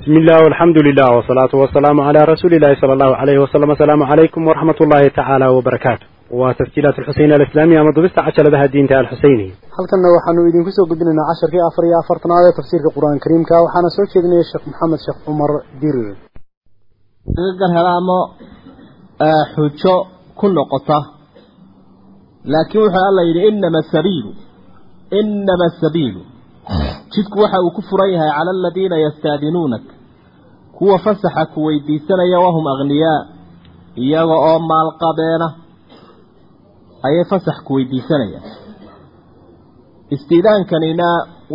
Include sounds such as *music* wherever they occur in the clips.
بسم الله والحمد لله والصلاة والسلام على رسول الله صلى الله عليه وسلم السلام عليكم ورحمة الله تعالى وبركاته وتسجيلات الحسين الإسلامية مضبست عشر لها الدين تعالى الحسيني halkanna waxaanu idinku soo gudbinaynaa casharkii afar iyo afartanaad ee tafsiirka qur-aanka kariimka waxaana soo jeedinaya sheekh maxamed sheekh cumar dirir garhelaamo xujo ku noqota laakiin wuxuu alla yidhi inama asabiilu inama asabiilu jidku waxa uu ku furan yahay cala aladiina yastaadinuunak. Kuwa fasaxa ku weydiisanaya wahum akhniyaa iyaga oo maalqabeena ayay fasax ku weydiisanayaan istiidaankanina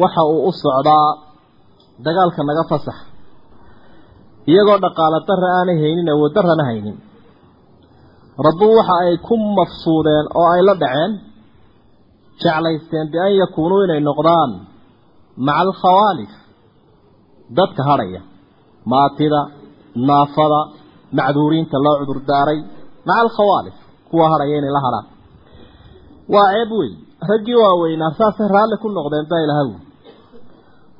waxa uu u socdaa dagaalka naga fasax. Iyagoo dhaqaalo darra aanay haynin awood darrana haynin. Rabbu waxa ay ku mafsuudeen oo ay la dhaceen jeclaysteen bi an yakuunuu inay noqdaan maca alkhawaalif dadka hadhaya maatida naafada macduuriinta loo cudurdaaray maca alkhawaalif kuwa hadhaya inay la hadhaan waa ceeb wey raggii waaweynaa saasay raalli ku noqdeen baa ilahay wi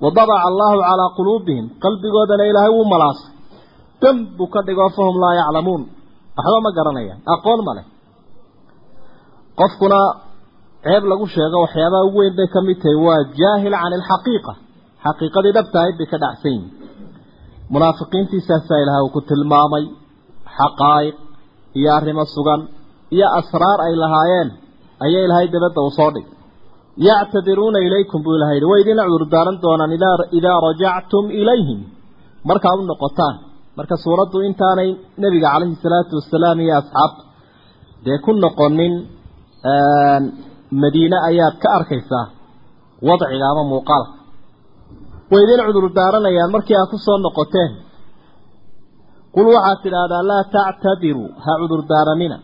wadabaca allaahu calaa quluubihim qalbigoodana ilaahay wuu malaasay dam buu ka dhigoo fahum laa yaclamuun waxba ma garanayaan aqoon ma leh qofkuna ceeb lagu sheego waxyaabaha ugu weyn bay ka mid tahay waa jaahil can alxaqiiqa xaqiiqadii dhabtahayd bay ka dhacsan yihiin munaafiqiintiisaasaa ilahay uu ku tilmaamay xaqaa'iq iyo arrimo sugan iyo asraar ay lahaayeen ayaa ilaahay dabadda uu soo dhig yactadiruuna ilaykum buu ilahay yihi way idinla cudurdaaran doonaan idaa rajactum ilayhim. Markaa u noqotaan marka suuraddu intaanay nebiga calayhi salaatu wasalaam iyo asxaabta dee ku noqonin madiine ayaad ka arkaysaa wadciga ama muuqaalka way idin cudurdaaranayaan markii aad ku soo noqoteen. Qul waxaad tidhaahdaa laa tactadiruu ha cudurdaaranina.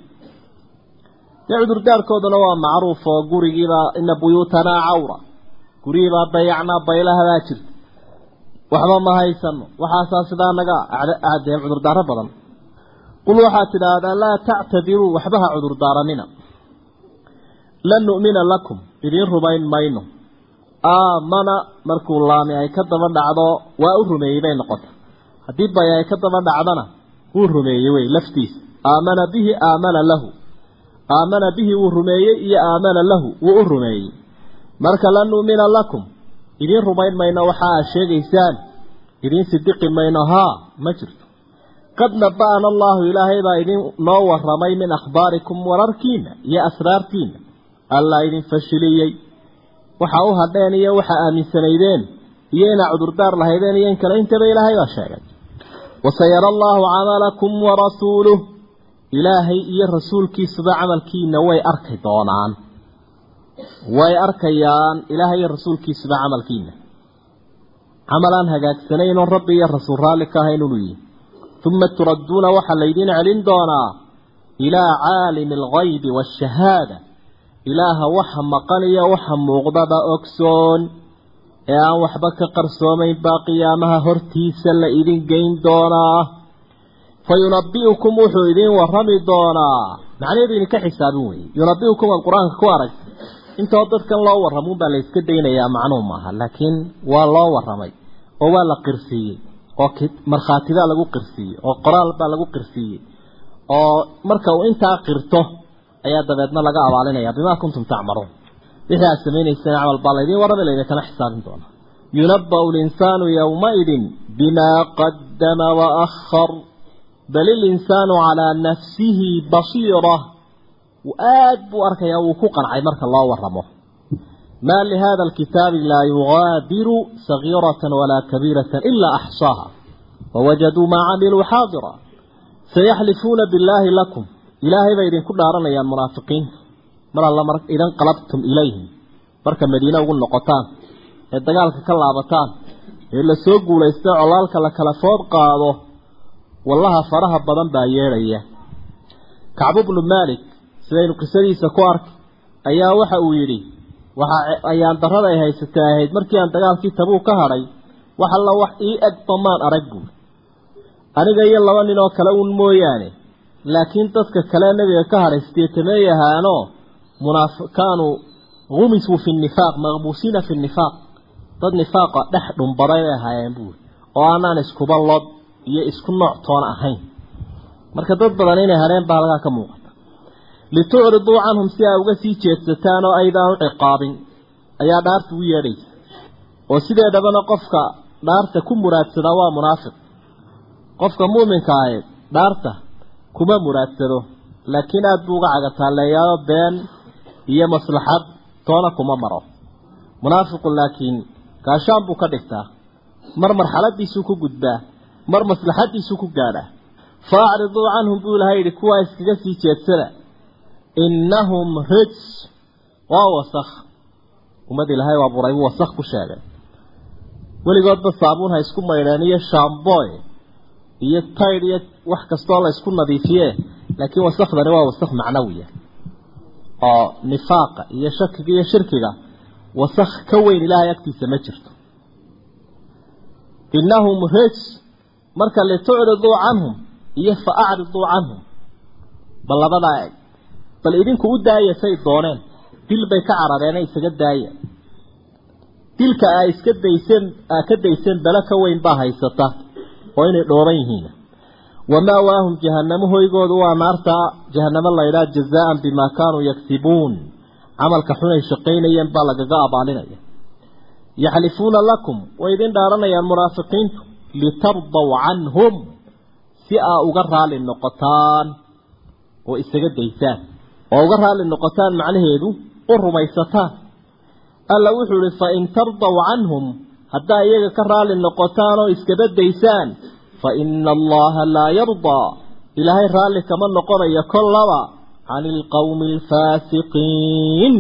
Dee cudurdaarkooduna waa macruuf oo gurigiibaa ina buyuutanaa cawra. Gurigiibaa dayacnaa baylahadaa jirta. Waxba ma haysano waxaasaa sidaa naga aadeen cudurdaaro badan. Qul waxaad tidhaahdaa laa tactadiruu waxba ha cudurdaaranina lan nu'mina lakum. Idiin rumayn mayno. Aamana markuu laami ay ka daba dhacdo waa u rumeeyey bay noqota haddii bay ay ka daba dhacdana wuu rumeeyey wey laftiisa. Aamana bihi aamana lahu. Aamana bihi wuu rumeeyey iyo aamana lahu wuu u rumeeyey. Marka lan nu'mina lakum. Idiin rumayn mayno waxa aad sheegaysaan. Idiin sidiqi mayno haa ma jirto. Qad naba'ana allaahu ilaahay baa idin noo warramay min akhbaarikum wararkiina iyo asraartiina allaa idin fashiliyey. Waxa u hadheen iyo waxa aaminsanaydeen. Iyo inaa cudurdaar lahaydeen iyo in kale intaba ilaahay baa sheegay. Wasayara allaahu camalakum warasuuluh ilaahay iyo rasuulkiisuba camalkiina way arki doonaan. Way arkayaan ilaahay iyo rasuulkiisuba camalkiina camal aan hagaagsanayn oon rabbi iyo rasuul raalli ka ahayn inuu yihi uma turadduuna waxaa laydiin celin doonaa ilaa caalimi algaybi waashahaada ilaaha waxa maqan iyo waxa muuqdaba ogsoon. Ee aan waxba ka qarsoomayn baa qiyaamaha hortiisa la idin geyn doonaa. Fa yunabi'ukum wuxuu idiin warrami doonaa. Macnaheedu idinka xisaabin weeye yunabi'ukum aad qur'aanka ku arag. Intoo dadkan loo warramuun baa la daynayaa macnuhu maaha laakiin waa loo warramay oo waa la qirsiiyey oo markhaatibaa lagu qirsiiyey oo qoraal baa lagu qirsiiyey oo marka uu intaa qirto ayaa dabeedna laga abaalinaya. Bimaa kuntum tacmaluun. Wixii aad samaynayseen camal baa laydiin warrami laydinkana xisaabin doonaa. Yunaba'u linsaanu yowmaidin bimaa qadama waakhar bal ilinsaanu calaa nafsihi basiira. Aad buu arkayaa wuu ku qancay marka loo waramo maa lihada alkitaabi laa yugaadiru sagiiratan walaa kabiiratan ilaa axsaaha. Wawajaduu maa camiluu xaadira. Sayaxlifuuna billaahi lakum ilaahay bay idinku dhaaranayaan munaafiqiinta mar alla mar idan qalabtum ilayhim marka madiine ugu noqotaan ee dagaalka ka laabataan ee la soo guulaystay colaalka la kala food qaado wallaha faraha badan baa yeedhaya kacbu bnu maalik sidaynu qisadiisa ku arkay ayaa waxa uu yidhi waxa ayaan darrada ay haysatay ahayd markii aan dagaalkii tabuug ka hadhay wax alla wax ii eg damaan arag buul aniga iyo laba nin oo kale uun mooyaane laakiin dadka kale nebiga ka hadhay sideetameey ahaanoo munaafiqaanu gumisuu fi nifaaq maqbuusiina fi nifaaq. Dad nifaaqa dhex dhumbaday bay ahaayeen buuri oo aanaan iskuba lod iyo isku nooc toona ahayn. Marka dad badan inay hadheen baa halkaa ka muuqata. Litucriduu canhum si aa uga sii jeedsataan oo u ciqaabin ayaa dhaarta u yeedhaysa. Oo sideedhabana qofka dhaarta ku muraadsadaa waa munaafiq. Qofka muuminka ahe dhaarta kuma muraadsado laakiin aada buu uga cagataalleeyaao been iyo maslaxad toona kuma maro. Munaafiqu laakiin gaashaan buu ka dhigtaa. Mar marxaladiisuu ku gudbaa mar maslaxadiisuu ku gaadhaa. Fa acriduu canhum buu ilahay yidhi kuwaa iskaga sii jeedsada. Innahum rijs waa wasakh. Ummad ilaahay waa buray buu wasakh ku sheegay. Weligoodba saabuun ha isku maydheen iyo shamboy iyo taydh iyo wax kastoo la isku nadiifiye laakiin wasakhdani waa wasakh macnawiya oo nifaaqa iyo shakiga iyo shirkiga wasakh ka weyn ilaahay agtiisa ma jirto. Innahum rijs marka litucriduu canhum iyo fa acriduu canhum. Bal labadaa eg bal idinku u daaya say dooneen dil bay ka carareen isaga daaya. Dilka aa iska dayseen aa ka dayseen bale ka weyn baa haysata oo inay dhooban yihiin wamaawaahum jahanamo hoygoodu waa naarta jahanamo laydhaa jazaan bimaa kaanuu yagsibuun camalka xunay shaqaynayeen baa lagaga abaalinaya yaxlifuuna lakum way idin dhaaranayaan munaafiqiintu litardaw canhum si aa uga raali noqotaan oo isaga daysaan oo uga raali noqotaan macnaheedu u rumaysataan alla wuxuu ihi fa in tardaw canhum haddaa iyaga ka raali noqotaan oo iskaba daysaan fa ina allaha laa yardaa ilaahay raalli kama noqonayo kollaba cani ilqowmi alfaasiqiin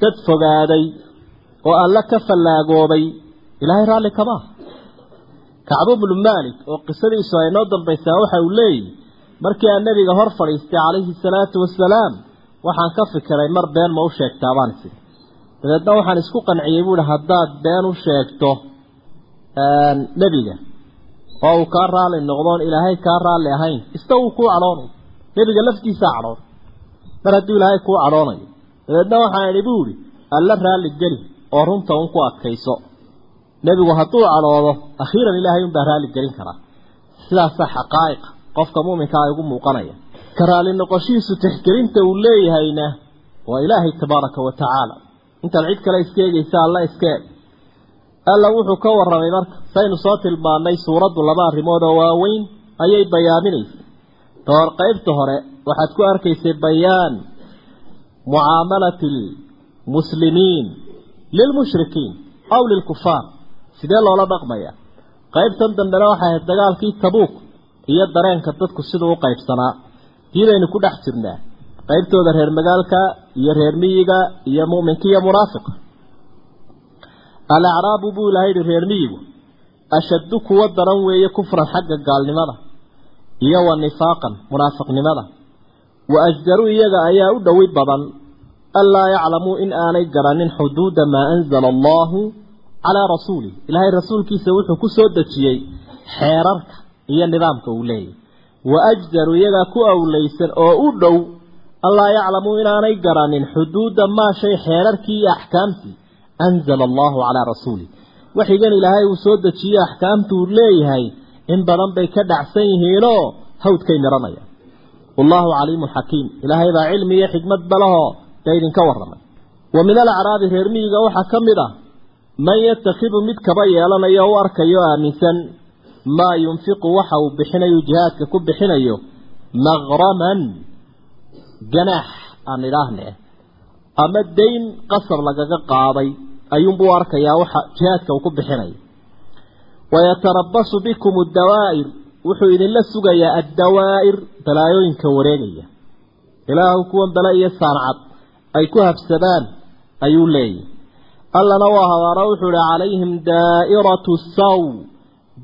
dad fogaaday oo alla ka fallaagoobay ilaahay raalli kama. Aha kacbu bnu maalik oo qisadiisu ay noo dambaysaa waxa uu leeyihi markii aan nebiga hor fadhiistay calayhi salaatu wasalaam waxaan ka fikiray mar been ma u sheegtaa baan isi dabeedna waxaan isku qanciyey buuhi haddaad been u sheegto nebiga oo uu kaa raali noqdoon ilaahay kaa raalli ahayn ista wuu kuu cadhoonay nebiga laftiisaa cadhoon. Mar hadduu ilaahay kuu cadhoonayo. Dabeedna waxaan idhi buu idhi alla raalli geli oo runta un ku adkayso. Nebigu hadduu cadhoodo akhiiran ilaahay unbaa raalli gelin karaa. Sidaasaa xaqaa'iqa qofka muuminka ay ugu muuqanaya. Ka raalli noqoshihiisu tixgelinta uu leeyahayna waa ilaahay tabaaraka wa tacaala intaad cid kale iska eegaysa alla iska eeg alla wuxuu ka warramay marka saynu soo tilmaannay suuraddu laba arrimood oo waaweyn ayay bayaaminaysa toor qaybta hore waxaad ku arkaysay bayaan. Mucaamalati almuslimiin lilmushrikiin aw lilkufaar sidee loola dhaqmaya? Qaybtan dambena waxay ahayd dagaalkii tabuuk iyo dareenka dadku siduu u qaybsanaa. Diidaynu ku dhex jirnaa qaybtooda reer magaalka iyo reer miyiga iyo mu'minka iyo munaafiqa alacraabu buu ilahay yihi reer miyigu ashaddu kuwa daran weeye kufran xagga gaalnimada iyo wa nifaaqan munaafiqnimada wa ajdaru iyaga ayaa u dhowi badan anlaa yaclamuu in aanay garanin xuduuda maa anzala allahu calaa rasuulih ilaahay rasuulkiisa wuxuu ku soo dejiyey xeerarka iyo nidaamka uu leeyahy wa ajdaru iyagaa ku awlaysan oo u dhow anlaa yaclamuu inaanay garanin xuduuda maa shay xeerarkii iyo axkaamtii. Anzala allahu calaa rasuulih waxigan ilaahay uu soo dejiye axkaamtu uu leeyahay in badan bay ka dhacsan yihiinoo hawdkay miranayaan wallaahu caliimun xakiim. Ilaahay baa cilmi iyo xikmad balahoo dee idinka warramay. Wa min alacraabi reer miyiga waxaa ka mid ah man yatakhidu mid kaba yeelanayo u arkayo aaminsan maa yunfiqu waxa uu bixinayo jihaadka ku bixinayo maqraman ganaax aan idhaahne ama dayn qasab lagaga qaaday ayuunbuu arkayaa waxa jihaadka uu ku bixinayo wayatarabasu bikum addawaa'ir wuxuu idinla sugayaa addawaa'ir balaayooyinka wareegaya. Ilaahu kuwan bale iyo saancad ay ku habsadaan ayuu leeyahy allana waa habaaro wuxuu ihi calayhim daa'iratu saw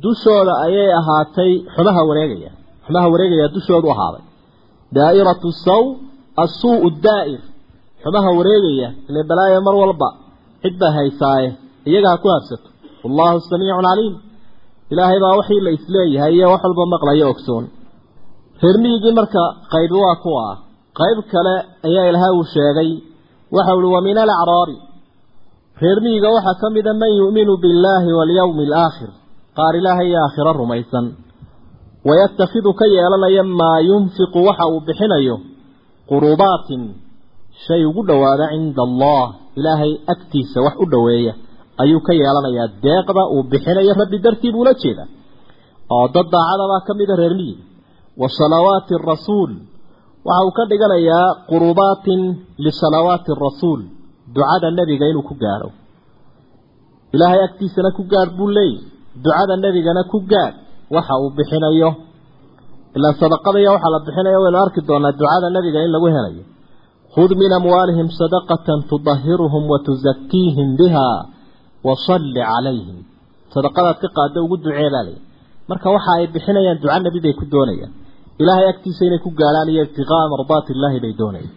dushooda ayay ahaatay xumaha wareegaya xumaha wareegaya dushoodu ahaaday. Daa'iratu saw asuu daa'ir xumaha wareegaya ile balaayo mar walba. Cid baa haysaaye. Iyaga ha ku habsato wallaahu samiicun caliim ilaahay baa wixii la is leeyahay iyo wax walba maqlayo ogsoon. Reer miyigii marka qaybi waa kuwa ah. Qayb kale ayaa ilahay uu sheegay. Waxa uhi wa min alacraabi reer miyiga waxaa ka mida man yu'minu billaahi walyawmi alaakhir qaar ilaahay iyo aakhiro rumaysan. Wayatakhidu ka yeelanaya maa yunfiqu waxa uu bixinayo qurubaatin shay ugu dhowaada cinda allah ilaahay agtiisa wax u dhoweeya ayuu ka yeelanayaa deeqda uu bixinayo rabbi dartii buula jeeda. Oo dad daacadabaa ka mida reer miyi wa salawaati arasuul waxa uu ka dhiganayaa qurubaatin lisalawaati arasuul ducada nebiga inuu ku gaadho. Ilaahay agtiisana ku gaadh buu leeyay ducada nebigana ku gaadh waxa uu bixinayo ilaa sadaqadaiyo waxaa la bixinayo waynu arki doonaa ducada nebiga in lagu helayo. Khud min amwaalihim sadaqatan tudahiruhum wa tusakiihim biha wasalli calayhim sadaqadaad ka qaada ugu duceebaa lay marka waxa ay bixinayaan duca nebi bay ku doonayaan. Ilaahay agtiisa inay ku gaadhaan iyo ibtiqaa'a mardaati illaahi bay doonayaan.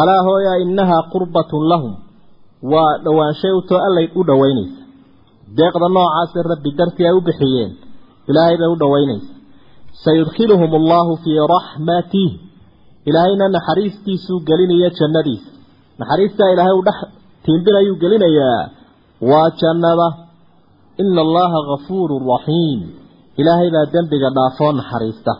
Alaa hooya innahaa qurbatun lahum. Waa dhowaanshay utoo allay u dhowaynaysa. Deeqda noocaasee rabbi dartii ay u bixiyeen ilaahay bay u dhowaynaysa sayudkhiluhum allahu fii raxmatih ilaahayna naxariistiisuu gelinaya jannadiisa. Naxariistaa ilaahay uu dhex tiimbinayuu gelinayaa. Waa jannada. Ina allaha gafuurun raxiim ilaahay baa dembiga dhaafoo naxariista.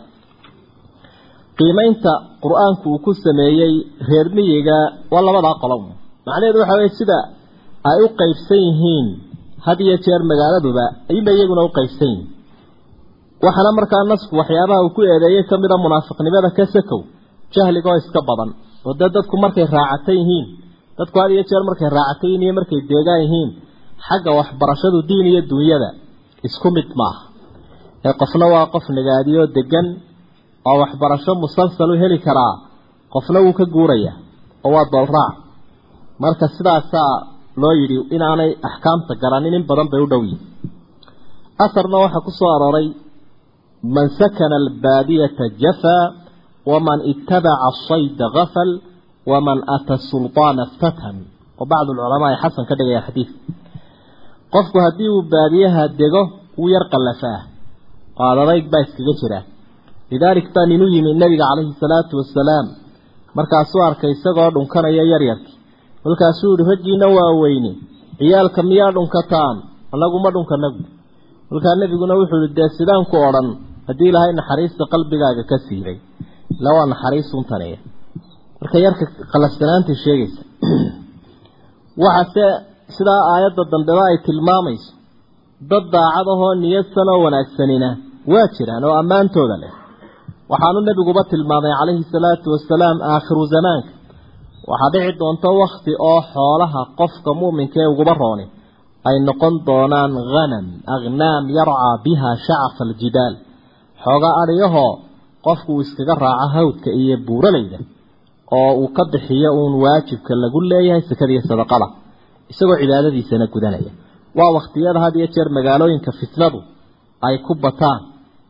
Qiimaynta qur'aanku uu ku sameeyey reer miyiga waa labadaa qolob macnaheedu waxa weye sida ay u qaybsan yihiin had iyo jeer magaaladuba ayuba iyaguna u waxaana markaa nasku waxyaabaha uu ku eedeeyey ka mida munaafiqnimada ka sakow jahligoo iska badan oo dee dadku markay raacatan yihiin dadku had iyo jeer markay raacatan yihiin iyo markay deegaan yihiin xagga waxbarashadu diin iyo dunyada isku mid maaha. Ee qofna waa qof nagaadiyoo degan oo waxbarasho musalsal u heli karaa qofna wuu ka guurayaa oo waa doolraac marka sidaasaa loo yidhi inaanay axkaamta garanin in badan bay u dhow yihiin asarna waxaa ku arooray man sakana albaadiyata jafaa waman itabaca asayda gafal waman ata sulطaana iftatan oo bacdu lculamaa ay xasan ka dhigaya xadiidka qofku haddii uu baadiyaha dego wuu yar qallafaa oo adadayg baa iskaga jira lidaalik baa nin u yimi nabiga calayhi salaatu wasalaam markaasuu arkay isagoo dhunkanaya yaryarkii kolkaasuu yihi raggiina waa weyne ciyaalka miyaa dhunkataan annagu ma dhunkanagu kolkaa nebiguna wuxuu yihi dee sidaan ku odhan haddii ilaahay naxariista qalbigaaga ka siibay ila waa naxariisuntaneya marka yarka qalafsanaanta sheegaysa *clears throat* waxaase sidaa aayadda dambeba ay tilmaamayso dad daacad ahoo niyadsan oo wanaagsanina waa jiraan oo ammaantooda leh. Waxaanu nebiguba tilmaamay calayhi salaatu wasalaam aakhiru zamaanka. Waxaa dhici doonta wakti oo xoolaha qofka mu'minka ee uguba rooni ay noqon doonaan hanam akhnaam yarcaa biha shacafa aljibaal xoogaa adhiyahoo qofku uu iskaga raaco hawdka iyo buuralayda oo uu ka bixiyo uun waajibka lagu leeyahay sekada iyo sadaqada isagoo cibaadadiisana gudanaya. Waa wakhtiyada had iyo jeer magaalooyinka fitnadu ay ku bataan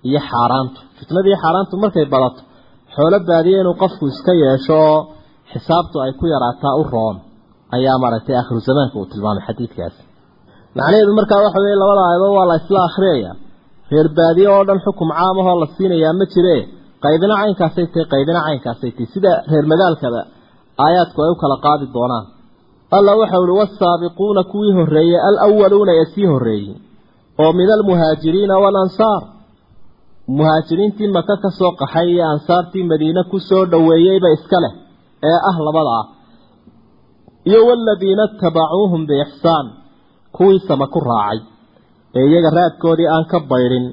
iyo xaaraantu. Fitnada iyo xaaraantu markay badato xoolo baadiye inuu qofku iska yeesho oo xisaabtu ay ku yaraataa u roon. Ayaa maaragtay aakhiru zamaanka uu tilmaamay xadiidkaasi macnaheedu markaa waxa weeye labada aayadood waa la isla akhriyaya reer baadiye oo dhan xukum caam ahoo la siinayaa ma jire. Qaybina caynkaasay tahay qaybina caynkaasay tahay sida reer magaalkaba aayaadku ay u kala qaadi doonaan. Alla waxa uhi wasaabiquuna kuwii horreeyey alawaluuna ee sii horreeyey oo min almuhaajiriina waalansaar muhaajiriintii maka ka soo qaxay iyo ansaartii madiine ku soo dhoweeyeyba iska leh ee ah labada ah. Iyo waladiina itabacuuhum biixsaan kuwii sama ku raacay ee iyaga raadkoodii aan ka baydhin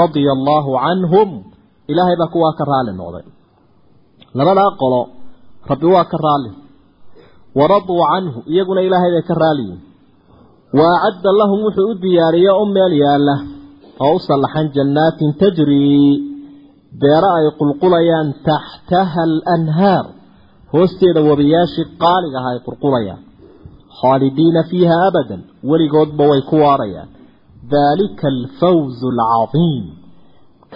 radia allaahu canhum ilaahay baa kuwaa ka raalli noqday. Labadaa qolo rabbi waa ka raalli waraduu canhu iyaguna ilaahay bay ka raaliyiin wa acadda lahum wuxuu u diyaariye u meel yaalla oo u sallaxan jannaatin tajrii beero ay qulqulayaan taxtaha alanhaar hoosteeda wabiyaashii qaaliga ah ay qulqulayaan. Khaalidiina fiiha abadan weligoodba way ku waarayaan daalika alfawzu alcadiim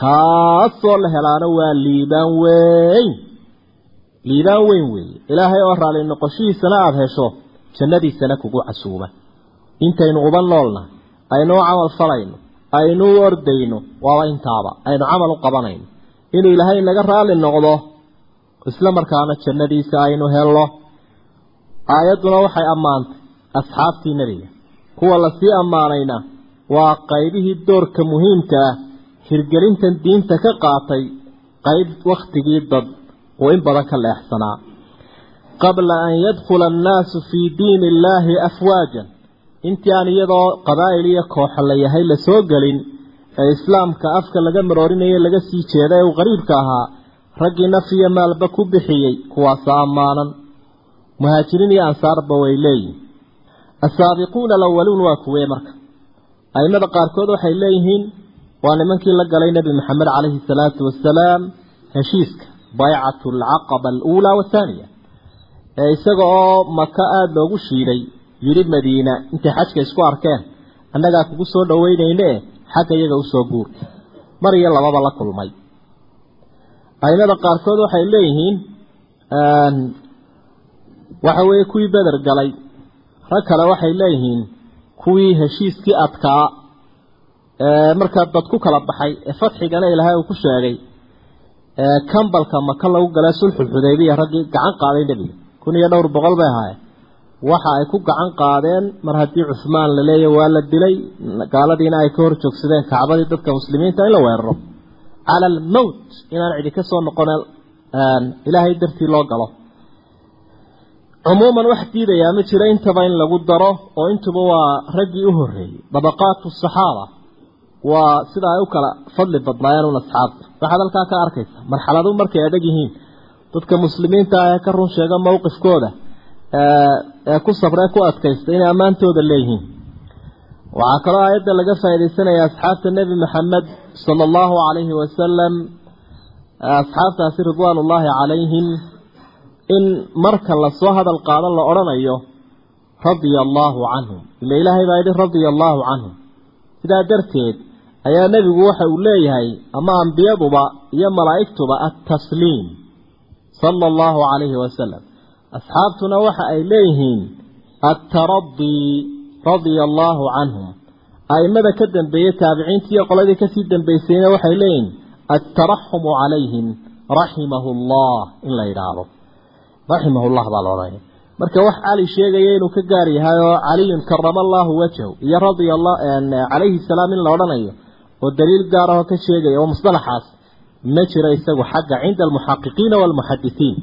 kaasoo la helaana waa liibaan weyn. Liibaan weyn weeye ilaahay oo raalli noqoshihiisana aada hesho jannadiisana kugu casuuba. Intaynu uba noolna aynu u camal falayno aynu u ordayno waaba intaaba aynu camal u qabanayno. Inuu ilaahay naga raalli noqdo isla markaana jannadiisa aynu helno. Aayadduna waxay ammaantay asxaabtii nebiga. Kuwa la sii ammaanayna waa qaybihii doorka muhiimka ah hirgelintan diinta ka qaatay qayb wakhtigii dad oo in badan ka leexsanaa. Qabla an yadkhula annaasu fii diini illaahi afwaajan intii aan iyadoo qabaa'il iyo kooxa la yahay la soo gelin ee islaamka afka laga maroorinaya laga sii jeeda ee uu qariibka ahaa raggii naf iyo maalba ku bixiyey kuwaasa ammaanan muhaajiriin iyo ansaarba way leeyihiin asaabiquuna alawaluun waa kuwee marka aimada qaarkood waxay leeyihiin waa nimankii la galay nebi maxamed calayhi salaatu wasalaam heshiiska baycatu alcaqaba aluulaa wathaaniya ee isaga oo maka aada loogu shiiday yidhi madiina intay xajka isku arkeen annagaa kugu soo dhaweynayne xagga iyaga u soo guur mar iyo lababa la kulmay. Aimada qaarkood waxay leeyihiin waxa weeye kuwii beder galay. Rag kale waxay leeyihiin kuwii heshiiskii adkaa ee markaa dad ku kala baxay ee fatxigana ilaahay uu ku sheegay ee kambalka maka lagu galay sulxulxudaybiya raggii gacan qaaday nebiga. Kun iyo dhowr boqol bay ahaayeen. Waxa ay ku gacan qaadeen mar haddii cusmaan la leeyahy waa la dilay gaaladiina ay ka hor joogsadeen kacbadii dadka muslimiinta in la weeraro. Cala almowt inaan cidi ka soo noqon ilaahay dartii loo galo cumuuman wax diidayaa ma jiro intaba in lagu daro oo intuba waa raggii u horreeyey. Dabaqaatu saxaaba waa sida ay u kala fadli badnaayeen un asxaabta waxaad halkaa ka arkaysa marxaladu markay adag yihiin. Dadka muslimiinta ah ee ka run sheega mowqifkooda ee ku sabree ku adkaysta inay ammaantooda leeyihiin. Waxaa kaloo aayadda laga faa'iidaysanaya asxaabta nebi maxamed sala allahu calayhi wasalam asxaabtaasi ridwaanullaahi calayhim in marka la soo hadal qaado la odhanayo radia allaahu canhum ila ilaahay baa yidhi radia allaahu canhum sidaa darteed ayaa nebigu waxa uu leeyahay ama ambiyaduba iyo malaa'igtuba attasliim sala allahu calayhi wasalam asxaabtuna waxa ay leeyihiin attaradii radia allaahu canhum a'immada ka dambeeyey taabiciintii iyo qoladii ka sii dambaysayna waxay leeyihiin altaraxumu calayhim raximahu allah in la yidhaahdo raximahullah baa la odhanaya. Marka wax cali sheegaya inuu ka gaar yahay oo caliyun karama allaahu wajhahu iyo radia calayhi salaam in la odhanayo oo daliil gaar ahoo ka sheegaya oo musطalaxaas ma jiro isagu xagga cinda almuxaqiqiina waalmuxadisiin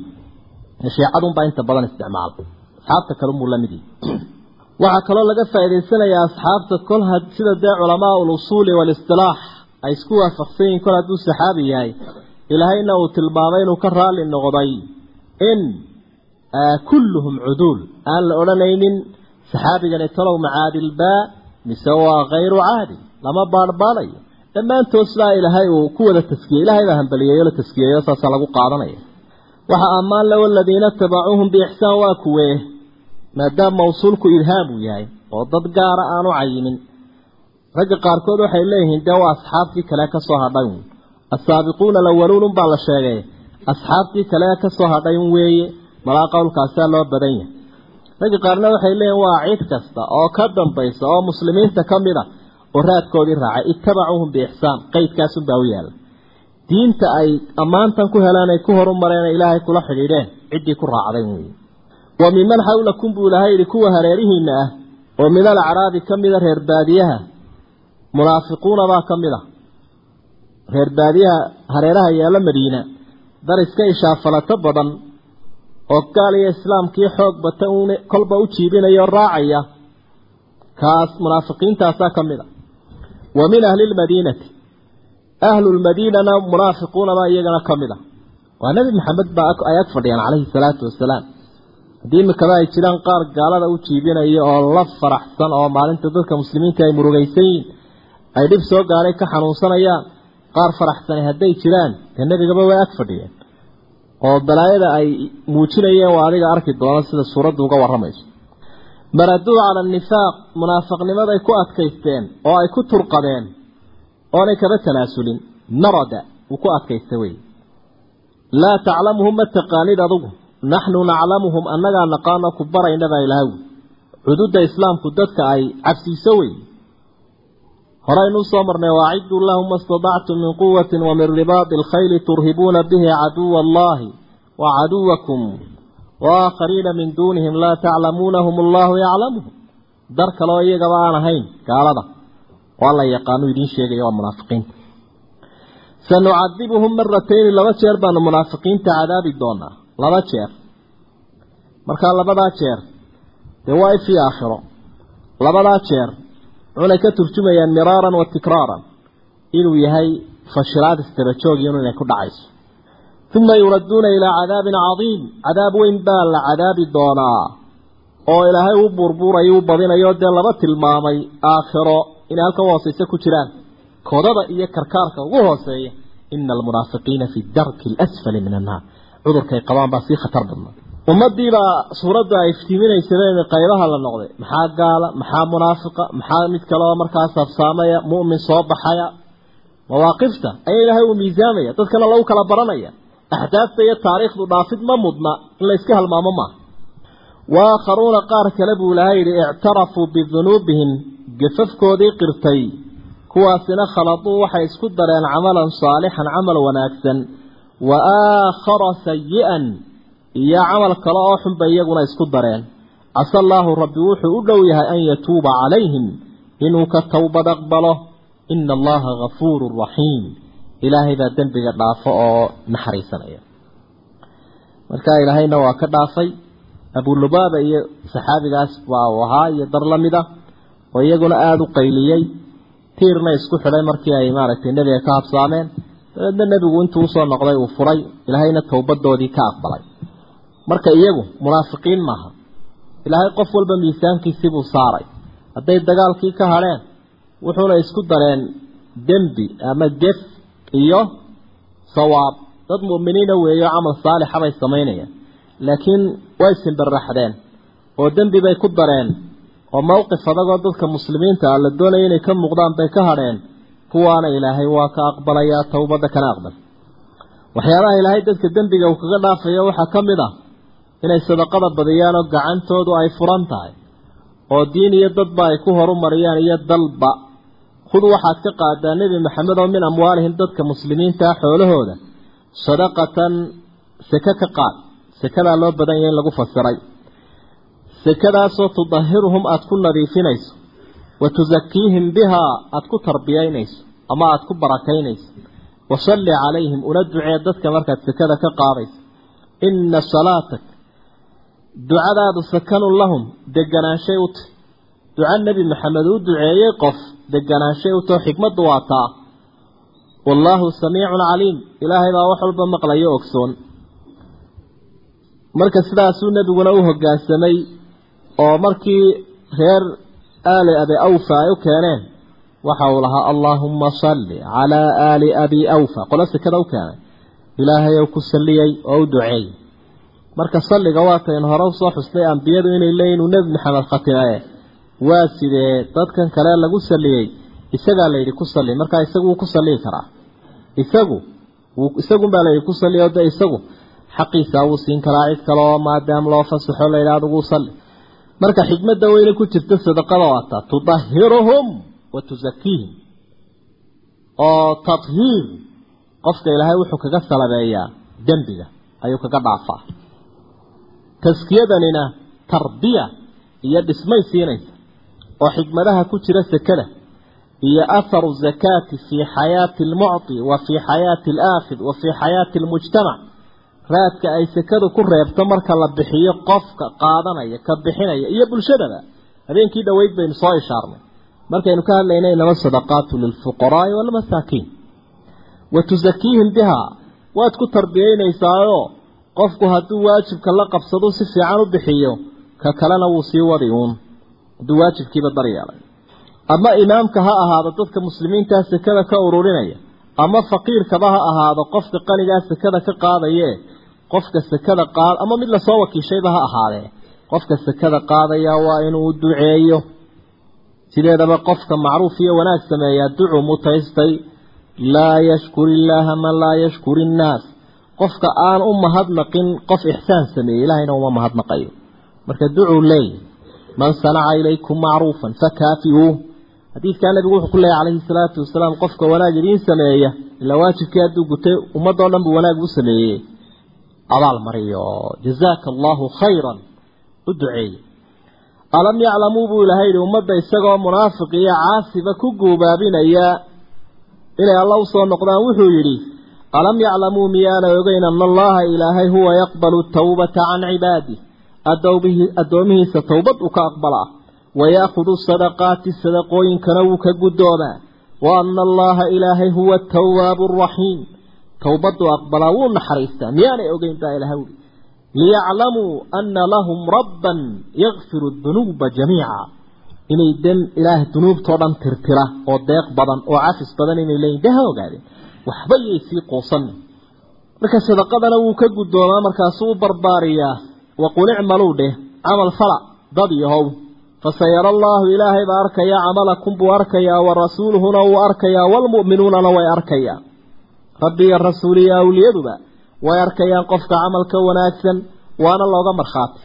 shiicadunbaa inta badan isticmaala asxaabta kale unbuu la mid yahi *clears throat* waxaa kaloo laga faa'idaysanayaa asxaabta kol sida dee culamaa ulusuuli walistilaax ay isku waafaqsan yihiin kol hadduu saxaabi yahay ilaahayna uu tilmaamay inuu ka raali noqday in kulluhum cuduul aan la odhanaynin saxaabigani talow macaadilbaa mise waa hayru caadil lama baadhbaadhayo dhammaantood sidaa ilaahay uu ku wada taskiyey ilaahay baa hambaliyeeyo la taskiyeeyo saasaa lagu qaadanaya waxa ammaan le waladiina tabacuuhum biixsaan waa kuwee maadaama mawsuulku ilhaam uu yahay oo dad gaara aanu cayimin ragga qaarkood waxay leeyihiin dee waa asxaabtii kale ka soo hadhay asaabiquuna alawaluun unbaa la sheegay asxaabtii kale ka soo hadhay weeye malaa qowlkaasaa loo badan yahay. Ragga qaarna waxay leeyihiin waa cid kasta oo ka dambaysa oo muslimiinta ka mid a oo raadkoodii raacay ittabacuuhum biixsaan qeydkaasunbaa u yaalla diinta ay ammaantan ku heleen ay ku horumareen ilaahay kula xidhiidheen ciddii ku raacday weeye wa miman xawlakum buu ilaahay yidhi kuwa hareerihiina ah oo min alacraabi ka mida reer baadiyaha munaafiquuna baa ka mid a reer baadiyaha hareeraha yaalla madiina dar iska ishaafalato badan oo gaal iyo islaamkii xoog bata uun kolba u jiibinaya raacaya kaas munaafiqiintaasaa ka mid a. Wa min ahli lmadiinati ahlulmadiinana munaafiquunabaa iyagana ka mid a. Waa nebi maxamed baa ay ag fadhiyaan calayhi salaatu wasalaam. Haddii imikaba ay jiraan qaar gaalada u jiibinaya oo la faraxsan oo maalinta dadka muslimiinta ay murugaysan yihiin ay dhib soo gaaray ka xanuunsanayaan qaar faraxsani hadday jiraan dee nebigaba way ag fadhiyeen oo balaayada ay muujinayeen waa adiga arki doona sida suuraddu uga warramayso. Maraduu cala anifaaq munaafiqnimaday ku adkaysteen oo ay ku turqadeen oonay kaba tanaasulin narada uu ku adkaysta wey laa taclamuhum ma taqaanid adugu. Naxnu naclamuhum annagaa naqaano ku baraynabaa ilaahay cududda islaamku dadka ay cabsiiso wey horeaynu u soo marnay waaciduu lahum ma stadactum min quwatin wa min ribaadi alkhayli turhibuuna bihi caduwa allahi wa caduwakum waaaakhariina min duunihim laa taclamuunahum allahu yaclamuhum dar kaleo iyagaba aan ahayn gaalada. Waa la yaqaanu idiin sheegaya waa munaafiqiinta sanucadibuhum maratayni laba jeer baanu munaafiqiinta cadaabi doonaa. Laba jeer. Markaa labadaa jeer. Dee waa ifii aakhiro. Labadaa jeer wuxunay ka turjumayaan miraaran wa tikraaran inuu yahay fashilaad istabajoogiinu inay ku dhacayso. Uma yuradduuna ilaa cadaabin cadiim. Cadaab weyn baa la cadaabi doonaa oo ilaahay u buurbuurayo u badinayo dee laba tilmaamay aakhiro inay halka hooseysa ku jiraan. Kodada iyo karkaarka ugu hooseeya ina almunaafiqiina fi darki alasfali min annaar. Cudurkay qabaan baa sii khatar badnaa ummadiibaa suuradda ay iftiiminaysabeen qaybaha la noqday maxaa gaala maxaa munaafiqa maxaa mid kaleoo markaas afsaamaya mu'min soo baxaya? Mawaaqifta ayaa ilaahay uu miisaamaya dadkana lagu kala baranaya. Axdaafta iyo taariikhdu dhaafid ma mudna in la iska halmaamo maaha waakharuuna qaar kale buu ilaahay yidhi ictarafuu bidunuubihim gafafkoodii qirtay. Kuwaasina khaladuu waxay isku dareen camalan saalixan camal wanaagsan. Wa aakhara sayi-an iyo camal kale oo xunba iyaguna isku dareen. Casa allaahu rabbi wuxuu u dhow yahay an yatuuba calayhim inuu ka towbad aqbalo. Ina allaha gafuurun raxiim ilaahay baa dembiga dhaafo oo naxariisanaya. Markaa ilaahayna waa ka dhaafay. Abulubaaba iyo saxaabigaas baa uu ahaa iyo dar la mid a oo iyaguna aada u qayliyey. Tiirna isku xidhay markii ay maaragtay nebiga ka habsaameen. Dabeedna nebigu intuu u soo noqday uu furay. Ilaahayna towbadoodii ka aqbalay marka iyagu munaafiqiin maaha. Ilaahay qof walba miisaankiisii buu saaray. Hadday dagaalkii ka hadheen wuxuuna isku dareen dembi ama gef iyo sawaab. Dad mu'miniina weeyo camal saalixa bay samaynayaan. Laakiin way simbaraxdeen oo dembi bay ku dareen oo mowqif adagoo dadka muslimiinta ah la doonaya inay ka muuqdaan bay ka hadheen kuwaana ilaahay waa ka aqbalayaa towbadda kana aqbal. Waxyaabaha ilaahay dadka dembiga uu kaga dhaafayo waxaa ka mid ah inay sadaqada badiyaan oo gacantoodu ay furan tahay oo diin iyo dadba ay ku horumariyaan iyo dalba. Khud waxaad ka qaadaa nebi maxamed oo min amwaalihim dadka muslimiintaa xoolahooda. Sadaqatan seke ka qaad. Sekadaa loo badan yahay in lagu fasiray. Sekadaasoo tudahiruhum aada ku nadiifinayso. Wa tusakiihim bihaa aada ku tarbiyaynayso. Ama aada ku barakaynayso. Wasalli calayhim una ducee dadka markaad sekada ka qaadayso. Inna salaatak ducadaadu sakanun lahum deganaanshay u tahy duco nebi maxamed uu duceeyey qof deganaanshay u taho xikmaddu waa taa. Wallaahu samiicun caliim ilaahay baa wax walba maqlayo ogsoon. Marka sidaasuu nebiguna u hoggaansamay oo markii reer aali abi awfa ay u keeneen waxa uu lahaa allaahumma salli calaa aali abi awfa. Qolo sekada u keenay ilaahay ou ku salliyey oo u duceeyey marka salliga waataynu hore u soo xusnay ambiyadu inay leeyihiin uu nebi maxamed khatimaye waa sidee dadkan kale lagu salliyey isagaa layidhi ku salli. Markaa isagu wuu ku salliyi karaa. Isagu isagunbaa layidhi ku salli oo de isagu. Xaqiisa wuu siin karaa cid kale oo maadaam loo fasaxo la yidhaha adugu salli. Marka xikmadda weyne ku jirta sadaqada waata tudahiruhum wa tusakiihim oo tadhiir. Qofka ilaahay wuxuu kaga salabeeyaa dembiga. Ayuu kaga dhaafaa taskiyadanina tarbiya iyo dhismay siinaysa oo xikmadaha ku jira sekada iyo atharu zakaati fii xayaati almucti wa fii xayaati alaakhid wa fii xayaati almujtamac raadka ay sekadu ku reebto marka la bixiyo qofka qaadanaya ka bixinaya iyo bulshadaba. Habeenkii dhoweyd baynu soo ishaarnay. Markaynu ka hadlaynay inama sadaqaatu lilfuqaraai walmasaakiin wa tusakiihim bihaa. Waad ku tarbiyeynaysaayoo qofku hadduu waajibka la qabsado si fiican u bixiyo ka kalena wuu sii wadi uun. Hadduu waajibkiiba daryeelay. Ama imaamka ha ahaado dadka muslimiintaa sekada ka ururinaya ama faqiirkaba ha ahaado qofka qanigaa sekada ka qaadaye qofka sekada qaad ama mid la soo wakiishayba ha ahaadee qofka sekada qaadaya waa inuu duceeyo. Sideedaba qofka macruuf iyo wanaag sameeyaa ducu mutaystay laa yashkur illaaha man laa yashkur innaas qofka aan u mahadnaqin qof ixsaan sameeyey ilaahayna uma mahadnaqayo. Marka ducuu leeyahy man sanaca ilaykum macruufan fakaafiuuh. Xadiidkaa nabigu wuxuu ku leeyahy calayhi salaatu wasalaam qofka wanaag idiin sameeya ilaa waajibkii hadduu gutay ummadoo dhan buu wanaag u sameeyey. Abaal mariyo jazaaka allaahu khayran u duceeye alam yaclamuu buu ilahay yihi ummadda isagoo munaafiq iyo caasiba ku guubaabinaya inay alla u soo noqdaan wuxuu yidhi alam yaclamuu miyaana ogeyn ana allaha ilaahay huwa yaqbalu tawbata can cibaadih addoomihiisa towbad uu ka aqbalaa waya'khudu sadaqaati sadaqooyinkana wuu ka guddoomaa wa ana allaha ilaahay huwa atawaabu araxiim towbadu aqbalaa wuu naxariistaa miyaanay ogeyn baa ilahay uri liyaclamuu ana lahum rabban yakfiru dunuuba jamiica inay den ilaah dunuubtao dhan tirtira oo deeq badan oo cafis badan inay leeyihiin de ha ogaadeen waxba yay sii quusan. Marka sadaqadana wuu ka guddoomaa markaasuu u barbaariyaa. Waqul icmaluu dheh camal fala dad yahow fasayara allaahu ilaahay baa arkayaa camalakum buu arkayaa wa rasuuluhuna wuu arkayaa waalmu'minuunana way arkayaa. Rabbi iyo rasuul iyo awliyaduba way arkayaan qofka camalka wanaagsan waana looga markhaati.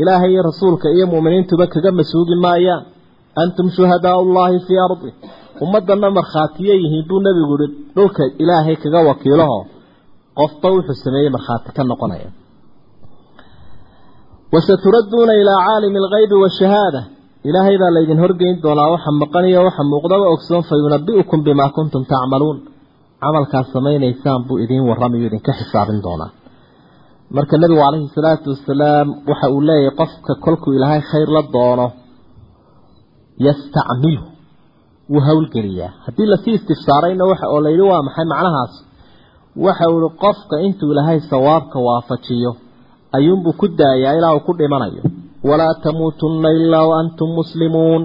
Ilaahay iyo rasuulka iyo mu'miniintuba kaga masuugi maayaan. Antum shuhadaau llaahi fii ardi ummaddanna markhaatiye yihiin buu nebigu yihi dhulka ilaahay kaga wakiilaho. Qofba wuxuu sameeyey markhaati ka noqonaya. Wasaturadduuna ilaa caalimi alghaybi waashahaada ilaahay baa laydin horgeyn doonaa waxa maqan iyo waxa muuqdaba ogsoon fa yunabi'ukum bimaa kuntum tacmaluun camalkaas samaynaysaan buu idiin warramayo idinka xisaabin doonaa. Marka nebigu calayhi salaatu wasalaam waxa uu leeyahay qofka kolkuu ilaahay khayr la doono yastacmilu wuu howlgeliyaa haddii la sii istifsaarayna oo layidhi waa maxay macnahaas? Waxa uu ihi qofka intuu ilaahay sawaabka waafajiyo ayuunbuu ku daayaa ilaa uu ku dhimanayo. Walaa tamuutunna ilaa wa antum muslimuun.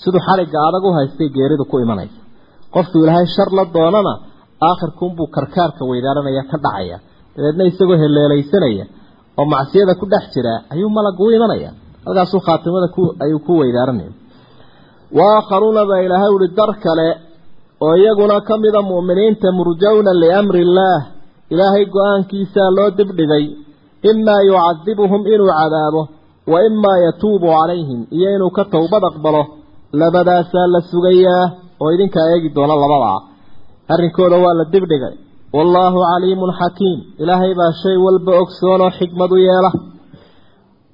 Siduu xadhigga adag u haystay geeridu ku imanaysa. Qofkuu ilaahay shar la doonana aakhirkuunbuu karkaarka weydaaranaya ka dhacaya. Dabeedna isagoo heleelaysanaya oo macsiyada ku dhex jira ayuu malagu imanaya. Halkaasuu khaatimada ayuu ku weydaaranaya waakharuuna baa ilaahay uhi dar kale oo iyaguna ka mida mu'miniinta murjawna liamri illaah ilaahay go'aankiisaa loo dibdhigay imaa yucadibuhum inuu cadaabo wa imaa yatuubu calayhim iyo inuu ka towbad aqbalo labadaasaa la sugayaa oo idinkaa eegi doona labadaa arrinkooda waa la dibdhigay wallaahu caliimun xakiim ilaahay baa shay walba ogsoon oo xikmad u yeela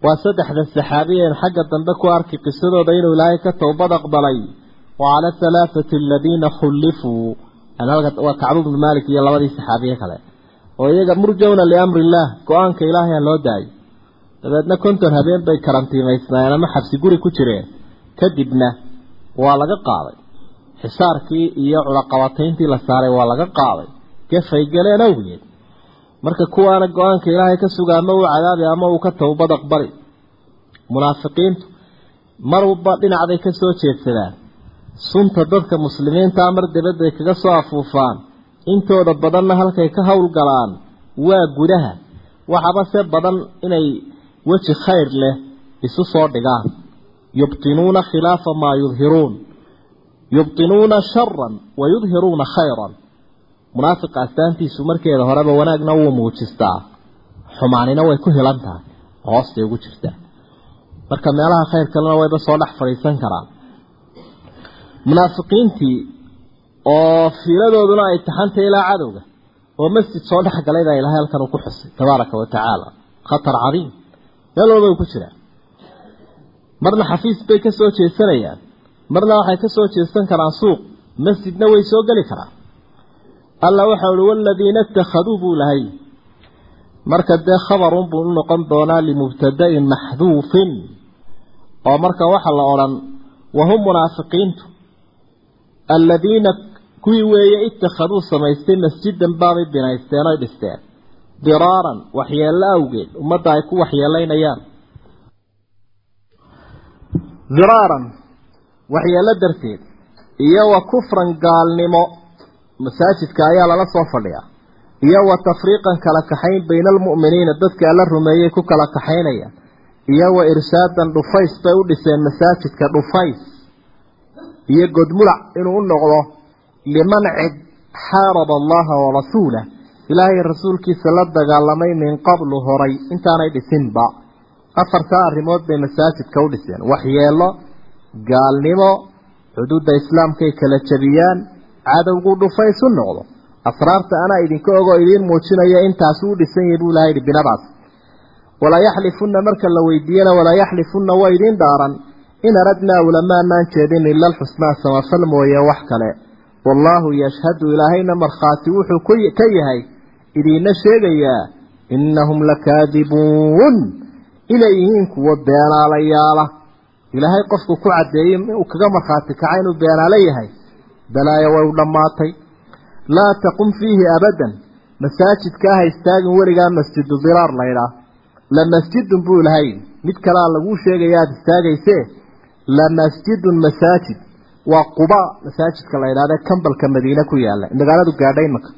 waa saddexda saxaabiyeen xagga dambe ku arki qisadooda inuu ilaahay ka towbad aqbalay. Wa cala halaathati aladiina khullifuu waa kacbu bnu maalik iyo labadii saxaabiye kale. Oo iyaga murjawna liamri illaah go'aanka ilaahay ha loo daayo dabeedna konton habeen bay karantiimaysnaayeen ama xabsi guri ku jireen. Kadibna waa laga qaaday. Xisaarkii iyo cudaqabatayntii la saaray waa laga qaaday. Gafay galeen awgeed marka kuwaana go'aanka ilaahay ka suga ama uu cadaabi ama uu ka towbad aqbali? Munaafiqiintu marwalba dhinacday ka soo jeedsadaan. Sunta dadka muslimiintaa mar dabadday kaga soo afuufaan. Intooda badanna halkay ka howlgalaan waa gudaha. Waxaba se badan inay weji khayr leh isu soo dhigaan. Yubtinuuna khilaafa maa yudhiruun. Yubtinuuna sharan wa yudhiruuna khayran munaafiqa astaantiisu markeeda horeba wanaagna wuu muujistaa. Xumaanina way ku hilan tahay hoostay ugu jirtaa. Marka meelaha khayr kalena wayba soo dhex fadhiisan karaan. Munaafiqiintii oo fiiladooduna ay taxantay ilaa cadowga oo masjid soo dhex galay baa ilaahay halkan uu ku xusay tabaaraka wa tacaala. Khatar cadiim. Meel walba ku jiraa marna xafiis bay ka soo jeesanayaan. Marna waxay ka soo jeesan karaan suuq. Masjidna way soo geli karaan alla waxa uhi waladiina ittakhaduu buu lahay. Marka dee khabarun buu u noqon doonaa limubtada'in maxduufin. Oo marka waxa la odhan wahum munaafiqiintu. Aladiina kuwii weeye ittakhaduu samaystay masjidan baabay binaysteen oy dhisteen. Diraaran waxyeello awgeed ummadda ay ku waxyeelaynayaan. Diraaran waxyeello darteed iyo wa kufran gaalnimo masaajidka ayaa lala soo fadhiyaa. Iyo wa tafriiqan kala kaxayn bayna almu'miniina dadka alla rumeeyey ku kala kaxaynaya iyo wa irshaadan dhufays bay u dhiseen masaajidka dhufays. Iyo godmulac inuu u noqdo liman cid xaaraba allaha wa rasuulah ilaahay rasuulkiisa la dagaalamay min qablu horay intaanay dhisinba. Afartaa arrimood bay masaajidka u dhiseen. Waxyeelo gaalnimo xuduudda islaamkay kala jabiyaan cadowgu dhufays u noqdo. Asraarta anaa idinka ogoo idiin muujinaya intaasu u dhisan yahay buu ilahay binadaas walaa yaxlifunna marka la weydiiyana walaa yaxlifunna waa idiin dhaaran in aradnaa ulamaanaan jeedin ila alxusnaa samafal mooye wax kale. Wallaahu yashhadu ilaahayna markhaati wuxuu ka yahay idiina sheegayaa innahum lakaadibuun inay yihiin kuwo beenaalayaala. Ilaahay qofku ku caddeeyey uu kaga markhaati kaca inuu beenaalo yahay balaayo way u dhammaatay. Laa taqum fiihi abadan. Masaajidka ha istaagin weligaa masjidu diraar laydhaah la masjidun buu ilahay mid kalea laguu sheegaya aada istaagaysee. La masjidun masaajid. Waa quba masaajidka la yidhahda kambalka madiine ku yaalla magaaladu gaadhay imaka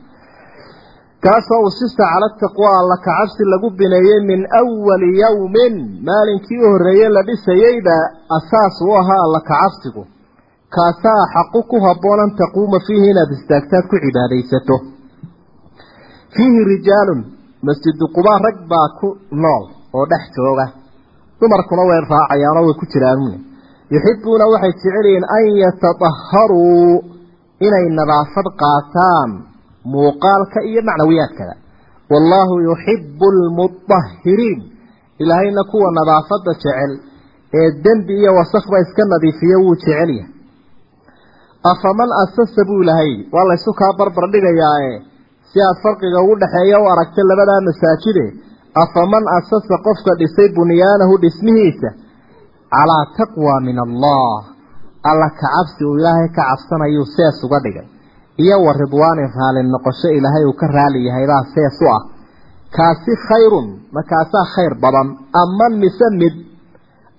kaasoo usista cala taqwa alla kacabsi lagu bineeyey min awali yowmin maalinkii u horreeye la dhisayeyba asaas u ahaa alla kacabsigu kaasaa xaqu ku habboon an taquuma fiihi inaad istaagtaad ku cibaadaysato. Fiihi rijaalun masjidu qubaa rag baa ku nool oo dhex jooga. Dumarkuna way raacayaanoo way ku jiraan yuxibuuna waxay jecel yihiin an yatadaharuu inay nadaafad qaataan muuqaalka iyo macnawiyaadkada. Wallaahu yuxibu almudahiriin ilaahayna kuwa nadaafadda jecel ee dembi iyo wasakba iska nadiifiyo wuu jecel yahay afaman asasa buu ilahay waa laysu kaa barbar dhigayaae si aad farqiga ugu dhexeeya u aragta labadaa masaajide afaman asasa qofka dhisay bunyaanahu dhismihiisa calaa taqwa min allah. Alla ka cabsi uu ilaahay ka cabsanayuu sees uga dhigay. Iyo wa ridwaanin raali noqosho ilaahay uu ka raali yahaybaa sees u ah. Kaasi khayrun makaasaa khayr badan. Aman mise mid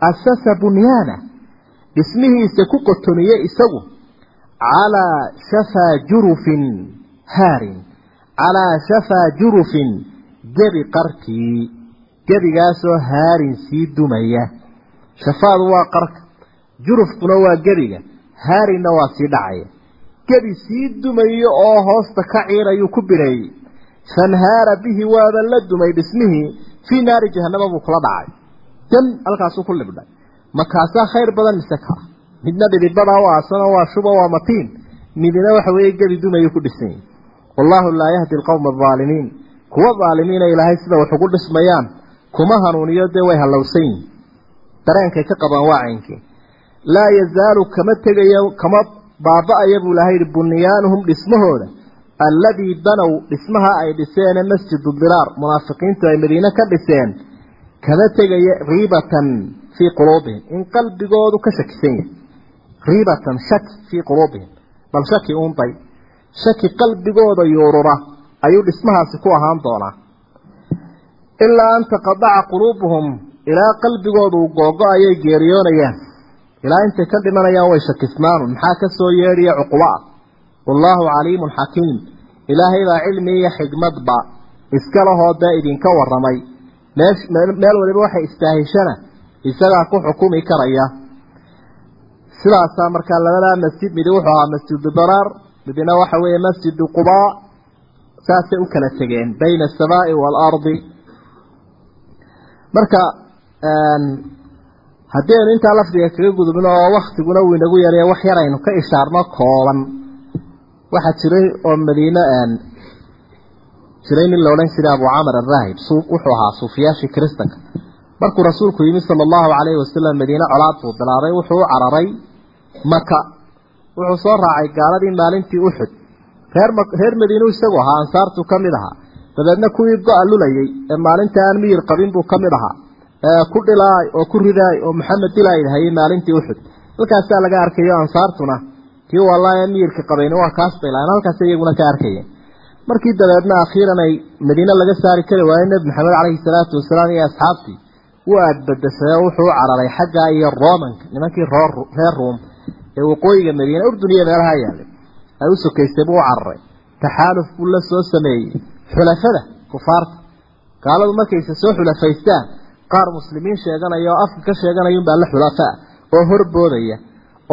asasa bunyaana dhismihiisa ku qotomiye isagu calaa shafaa jurufin haarin calaa shafaa jurufin gebi qarkii gebigaasoo haarin sii dumaya shafaadu waa qarka jurufkuna waa gebiga haarinna waa sii dhacaya gebi sii dumayo oo hoosta ka ciirayuu ku bineeyey fanhaara bihi waaba la dumay dhismihii fii naari jahanama buu kula dhacay dan halkaasuu ku libdhay makaasaa khayr badan mise kaa midna dhidibada u aasano waa shuba waa matiin. Midina waxa weeye gebi dumayuu ku dhisan yahi wallaahu laa yahdi alqowma alaalimiin kuwa aalimiina ilaahay sida wax ugu dhismayaan kuma hanuuniyo dee way hallowsan yihiin dareenkay ka qabaan waa laa yazaalu kama tegayo kama baaba-aya buu ilahay yihi bunyaanuhum dhismahooda alladii banow dhismaha ay dhiseene masjidu diraar munaafiqiintu ay madiine ka dhiseen kama tegaya riibatan fii quluubihim in qalbigoodu ka shakisan yahay riibatan shaki fii quluubihim bal shaki uunday shaki qalbigooda yuurura. Ayuu dhismahaasi ku ahaan doonaa. Ilaa an taqadaca quluubuhum. Ilaa qalbigooda uu googo ayay geeriyoonayaan. Ilaa intay ka dhimanayaan way shakisnaanun maxaa ka soo yeedhiya cuquba ah wallaahu caliimun xakiim. Ilaahay baa cilmi iyo xigmadba iska lahoo dee idinka warramay. Meesh meel waliba waxay istaahishana isagaa ku xukumi karaya sidaasaa markaa labadaa masjid midi wuxuu ahaa masjidu daraar midina waxa weeye masjidu qubaa saasay u kala tegeen bayna asamaai waalardi marka haddii aynu intaa lafdiga kaga gudubno oo waktiguna uu inagu yeelaya wax yar aynu ka ishaarno kooban. Waxaa jiray oo madiine jiray nin la odhan jiray abu camar araahib wuxuu ahaa suufiyaashii kiristanka. Markuu rasuulku yimi sala allahu calayhi wasalam madiine colaad buu bilaabay wuxuu u cararay maka wuxuu soo raacay gaaladii maalintii uxud reer reer madiinu isagu ahaa ansaartuu ka mid ahaa. Dabeedna kuwii go-a lulayay ee maalinta aan miyir qabin buu ka mid ahaa. Ku dhilaay oo ku ridaay oo maxamed dilaay hayay maalintii uxud halkaasaa laga arkayo ansaartuna kii wallaahi miyirka qabayn waa kaas bay lahayn halkaas iyaguna ka arkayeen. Markii dabeedna akhiiran madiine laga saari kari waayey nebi maxamed caleyhi salaatu wasalaam iyo asxaabtii wuu aadbadashay oo wuxuu cararay xaggaa iyo romanka nimankii reer ruum ee waqooyiga madiine urdun iyo meelaha yaalay ay u sokaystay buu u cararay taxaaluf buu la soo sameeyey. Xulafada kufaarta. Gaaladu markayse soo xulafaystaan qaar muslimiin sheeganaya oo afka ka sheeganayunbaa la xulafaa oo horboodaya.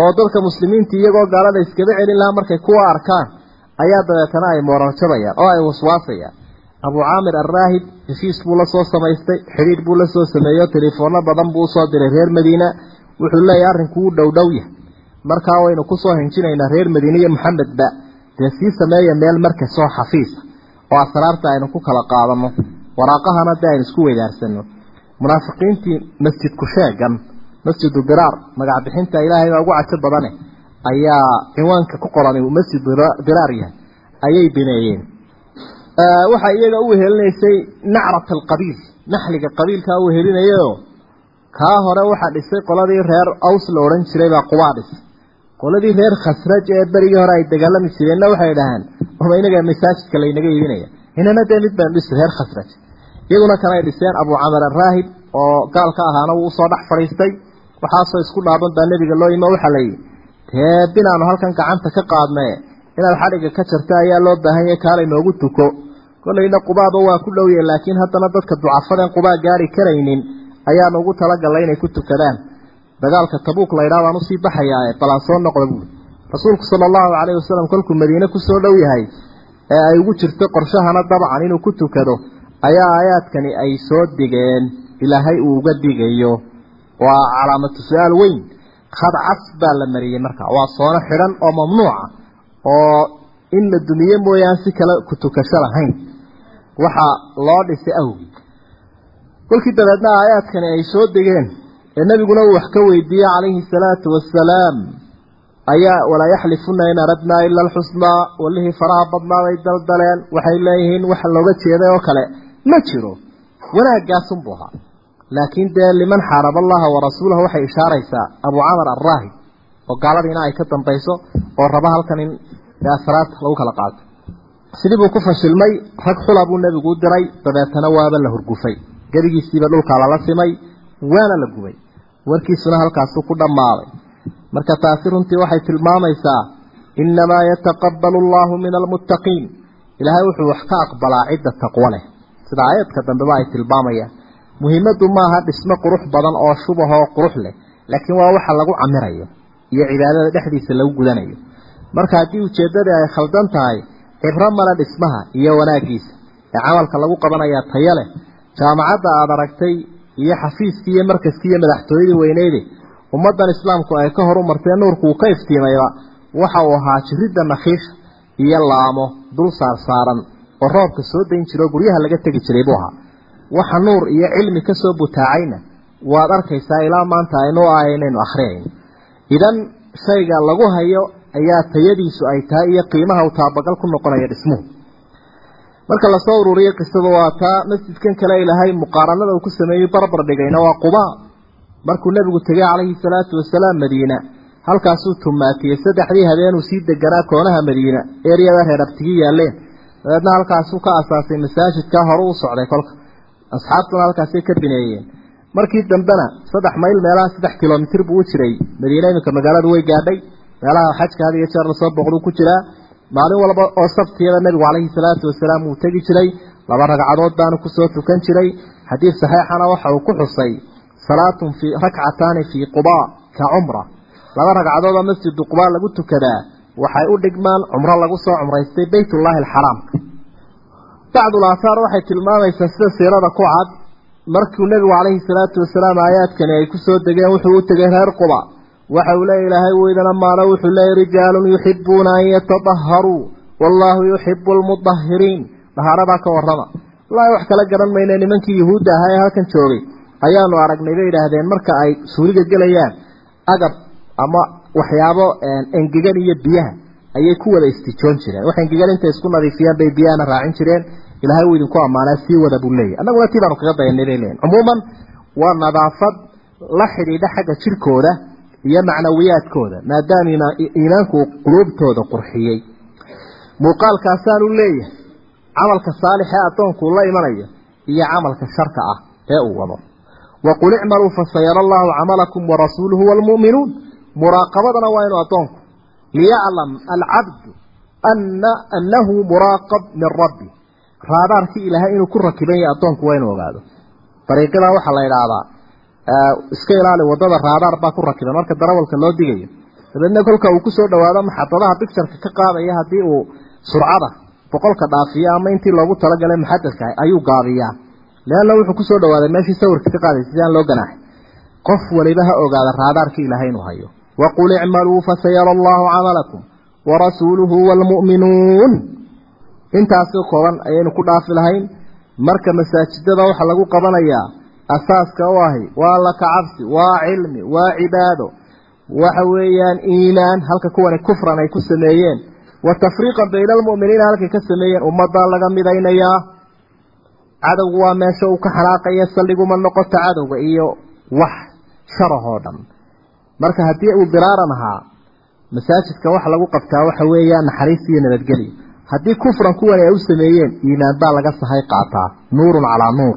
Oo dadka muslimiinta iyagoo gaalada iskaba celin lahaa markay kuwa arkaan ayaa dabeetana ay moorarjabayaan oo ay waswaasayaan. Abu caamir alraahib heshiis buu la samaystay xidhiidh buu la soo sameeyo telefoonno badan buu u soo diray reer madiina. Wuxuu leeyahy arrinku wuu dhowdhow yahay markaa waynu ku soo hinjinaynaa reer madiine iyo maxamedba dee sii sameeya meel markas oo xafiisa oo asraarta aynu ku kala qaadano waraaqahana dee aynu isku weydaarsano munaafiqiintii masjidku sheegan masjidu diraar magac bixinta ilaahay baa ugu cajo badane ayaa cinwaanka ku qoran uu masjid diraar yahay ayay bineeyeen. Waxaa iyaga u wehelinaysay nacrat alqabiil naxliga qabiilkaa u wehelinayaoo kaa hore waxaa dhisay qoladii reer aws la odhan jiray baa qubaa dhisay qoladii reer khasraj ee berigii hore ay dagaalami jireenna waxay dhahaan oma inaga masaajidka laynaga iibinaya. Inana dee mid baan dhisi reer khasraj. Iyaguna kanay dhiseen abuu camar araahib oo gaal ka ahaana wuu u soo dhex fadhiistay. Waxaasoo isku dhaaban baa nebiga loo yimo waxaa layidhi dee binaanu halkan gacanta ka qaadnae inaad xadhigga ka jarta ayaa loo baahan yahay kaalay noogu tuko. Kollayna qubaaba waa ku dhowye laakiin haddana dadka ducafadeen qubaa gaari karaynin ayaanu ugu talagalnay inay ku tukadaan dagaalka tabuuk laydhaa baan u sii baxayaae balaan soo noqda buuri rasuulku sala allahu calayhi wasalam kolkuu madiine ku soo dhow yahay ee ay ugu jirto qorshahana dabcan inuu ku tukado ayaa aayaadkani ay soo digeen ilaahay uu uga digayo. Waa calaamatu su'aal weyn. Khad cas baa la mariyey marka. Waa soono xidhan oo mamnuuca oo in la dumiye mooyaan si kale ku tukasho lahayn. Waxaa loo dhisay awgi kolkii dabeedna aayaadkani ay soo degeen ee nebiguna uu wax ka weydiiyey calayhi salaatu wasalaam ayaa walaa yaxlifuna in aradnaa ila alxusnaa walihii faraha badnaa bay daldaleen. Waxay leeyihiin waxa looga jeeday oo kale ma jiro. Wanaagaasunbuu ahaa. Laakiin dee liman xaaraba allaha warasuulahu waxay ishaaraysaa abuu camar alraahib oo gaaladiina ay ka dambayso oo raba halkan in asraad lagu kala qaato. Sidii buu ku fashilmay rag xula buu nebigu u diray dabeetana waaba la hurgufay. Gebigiisiiba dhulkaa lala simay waana la gubay warkiisuna halkaasuu ku dhammaaday. Marka taasi runtii waxay tilmaamaysaa innamaa yataqabbalu allahu min almuttaqiin ilaahay wuxuu wax ka aqbalaa cidda taqwo leh. Sida aayadka dambeba ay tilmaamayaan. Muhiimaddu maaha dhismo qurux badan oo shubahoo qurux leh laakiin waa waxa lagu camirayo iyo cibaadada dhexdiisa lagu gudanayo. Marka haddii ujeeddadii ay khaldan tahay cibro male dhismaha iyo wanaaggiisa ee camalka lagu qabanayaa tayo leh. Jaamacadda aada aragtay iyo xafiiskii iyo markaskii iyo madaxtooyadii weyneyde ummaddan islaamku ay ka horu martee nuurku uu ka iftiimayba waxa uu ahaa jiridda nakhiisha iyo laamo dul saarsaaran oo roobka soo dayn jira guryaha laga tegi jiray buu ahaa. Waxa nuur iyo cilmi ka soo butaacayna waad arkaysaa ilaa maanta aynu ahay inaynu akhriyayno idan shayga lagu hayo ayaa tayadiisu ay tahay iyo qiimaha uu taabagal ku noqonayo dhismuhu marka la soo ururiyey qisada waa taa masjidkan kale ilaahay muqaaranada uu ku sameeyey barbar dhigayna waa qubaa markuu nebigu tegay calayhi salaatu wasalaam madiina halkaasuu tumaatiyey. Saddexdii habeenuu sii deganaa koonaha madiina eryada reer abtigii yaaleen dabeedna halkaasuu ka asaasay masaajidkaa hore u socday kolka. Asxaabtuna halkaasay ka bineeyeen. Markii dambena saddex mayl meelaha saddex kilomitir buu u jiray. Madiine iminka magaaladu way gaadhay. Meelaha xajka had iyo jeer la soo booqduu ku jiraa maalin walba oo sabtiyada nebigu calayhi salaatu wasalaam wuu tegi jiray laba ragcadood baanu ku soo tukan jiray. Xadiid saxiixana waxa uu ku xusay salaatun fii rakcataani fii qubaa ka cumra. Laba ragcadood oo masjidu qubaa lagu tukadaa waxay u dhigmaan cumro lagu soo cumraystay beytullaahi alxaraamka bacdul aathaar waxay tilmaamaysaa sida siirada ku cad. Markuu nebigu calayhi salaatu wasalaam aayaadkani ay ku soo degeen wuxuu u tegay reer quba waxa uu leeya ilaahay weydana maano wuxuu leeyay rijaalun yuxibuuna an yatadaharuu wallaahu yuxibu almudahiriin dahaaradaa ka warrama. Wallaahi wax kala garan mayne nimankii yuhuudda ahaa ee halkan joogay ayaanu aragnay bay idhaahdeen marka ay suuliga gelayaan agab ama waxyaabo engegan iyo biyaha ayay ku wada istijoon jireen. Wax engegan intay isku nadiifiyaan bay biyahana raacin jireen. Ilahay uu idinku ammaanaa sii wada buu leeyahy annaguna tii baanu kaga dayanay bay leeyihiin cumuuman waa nadaafad la xidhiidha xagga jirkooda iyo macnawiyaadkooda maadaama iimaanku uu quluubtooda qurxiyey. Muuqaalkaasaanu leeyahay camalka saalix ee addoonkuu la imanayo iyo camalka sharka ah ee uu wado. Waqul icmaluu fasayara allahu camalakum warasuuluhu waalmu'minuun muraaqabadana waa inuu addoonku liyaclam alcabdu ana annahu muraaqab min rabbi. Raadaarkii ilaahay inuu ku rakiban yahay addoonku waa inuu ogaado. Dariiqadaa waxaa la idhaahdaa iska ilaali waddada raadaar baa ku rakiban marka darawalka loo digayo dabeedna kolka uu ku soo dhawaado maxadadaha bictureka ka qaadaya haddii uu surcada boqolka dhaafiyo ama intii loogu talagalay muxadadka ayuu gaabiyaa. Leanna wuxuu ku soo dhawaaday meeshii sawirka ka qaadaysa si aan loo ganaaxay qof waliba ha ogaada raadaarkii ilaahay inuu hayo. Waqul icmaluu fasayara allahu camalakum warasuuluhu waalmu'minuun intaasoo kooban ayaynu ku dhaafi lahayn. Marka masaajidada waxaa lagu qabanayaa asaaska u ahi waa alla ka cabsi waa cilmi waa cibaado. Waxa weeyaan iimaan halka kuwani kufran ay ku sameeyeen. Wa tafriiqan bayna almu'miniina halkay ka sameeyeen ummaddaa laga midaynayaa cadowgu waa meesha uu ka xanaaqaya saldhiguma noqoto cadowga iyo wax sharahoo dhan. Marka haddii uu diraaran ahaa masaajidka waxa lagu qabtaa waxa weeyaan naxariis iyo nabadgelyo. Haddii kufran kuwani ay u sameeyeen iimaan baa laga sahay qaataa. Nuurun calaa nuur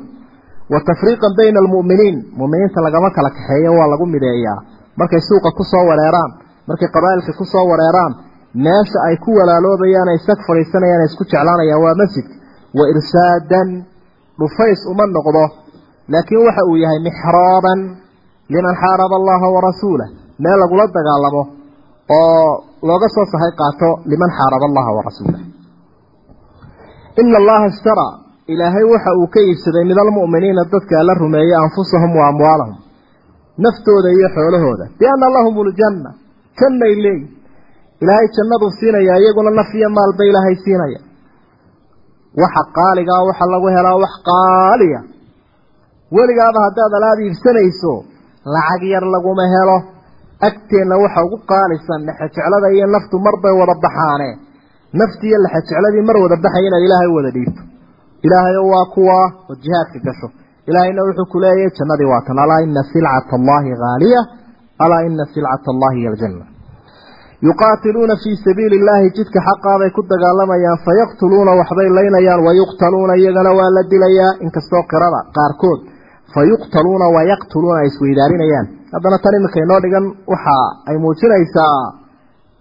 wa tafriiqan bayna almu'miniin. Mu'miniinta lagama kala kaxeeyo waa lagu mideeyaa. Markay suuqa ku soo wareeraan markay qabaa'ilka ku soo wareeraan meesha ay ku walaaloobayaan ay sag fadhiisanayaan ay isku jeclaanayaan waa masjidka wa irsaadan dhufays uma noqdo. Laakiin waxa uu yahay mixraaban liman xaaraba allaha warasuulah meel lagula dagaalamo oo looga soo sahay qaato liman xaaraba allaha warasuulah ina allaha ishtaraa ilaahay waxa uu ka iibsaday min almu'miniina dadka alla rumeeyey anfusahum wa amwaalahum naftooda iyo xoolahooda. Bianna lahum ljanna jannay leeyihiin ilaahay jannaduu siinaya iyaguna naf iyo maalba ilaahay siinaya. Waxa qaaligaa waxa lagu helaa wax qaaliya. Weligaaba haddaad alaab iibsanayso lacag yar laguma helo. Agteenna waxa ugu qaalisan lexejeclada iyo naftu marbay wada baxaane. Naftiiyo lexejecladii mar wada baxaya inaad ilaahay wada dhiibto ilaahayo waa kuwa oo jihaadka gasho ilaahayna wuxuu ku leeyahay jannadii waa tan. Alaa ina silcata allahi haaliya alaa ina silcata allahi aljanna. Yuqaatiluuna fii sabiili illaahi jidka xaqaabay ku dagaalamayaan fayaqtuluuna waxbay laynayaan wayuqtaluuna iyagana waa la dilayaa inkastoo qirada qaarkood fayuqtaluuna wayaqtuluuna ay isweydaarinayaan haddana tan iminka inoo dhigan waxa ay muujinaysaa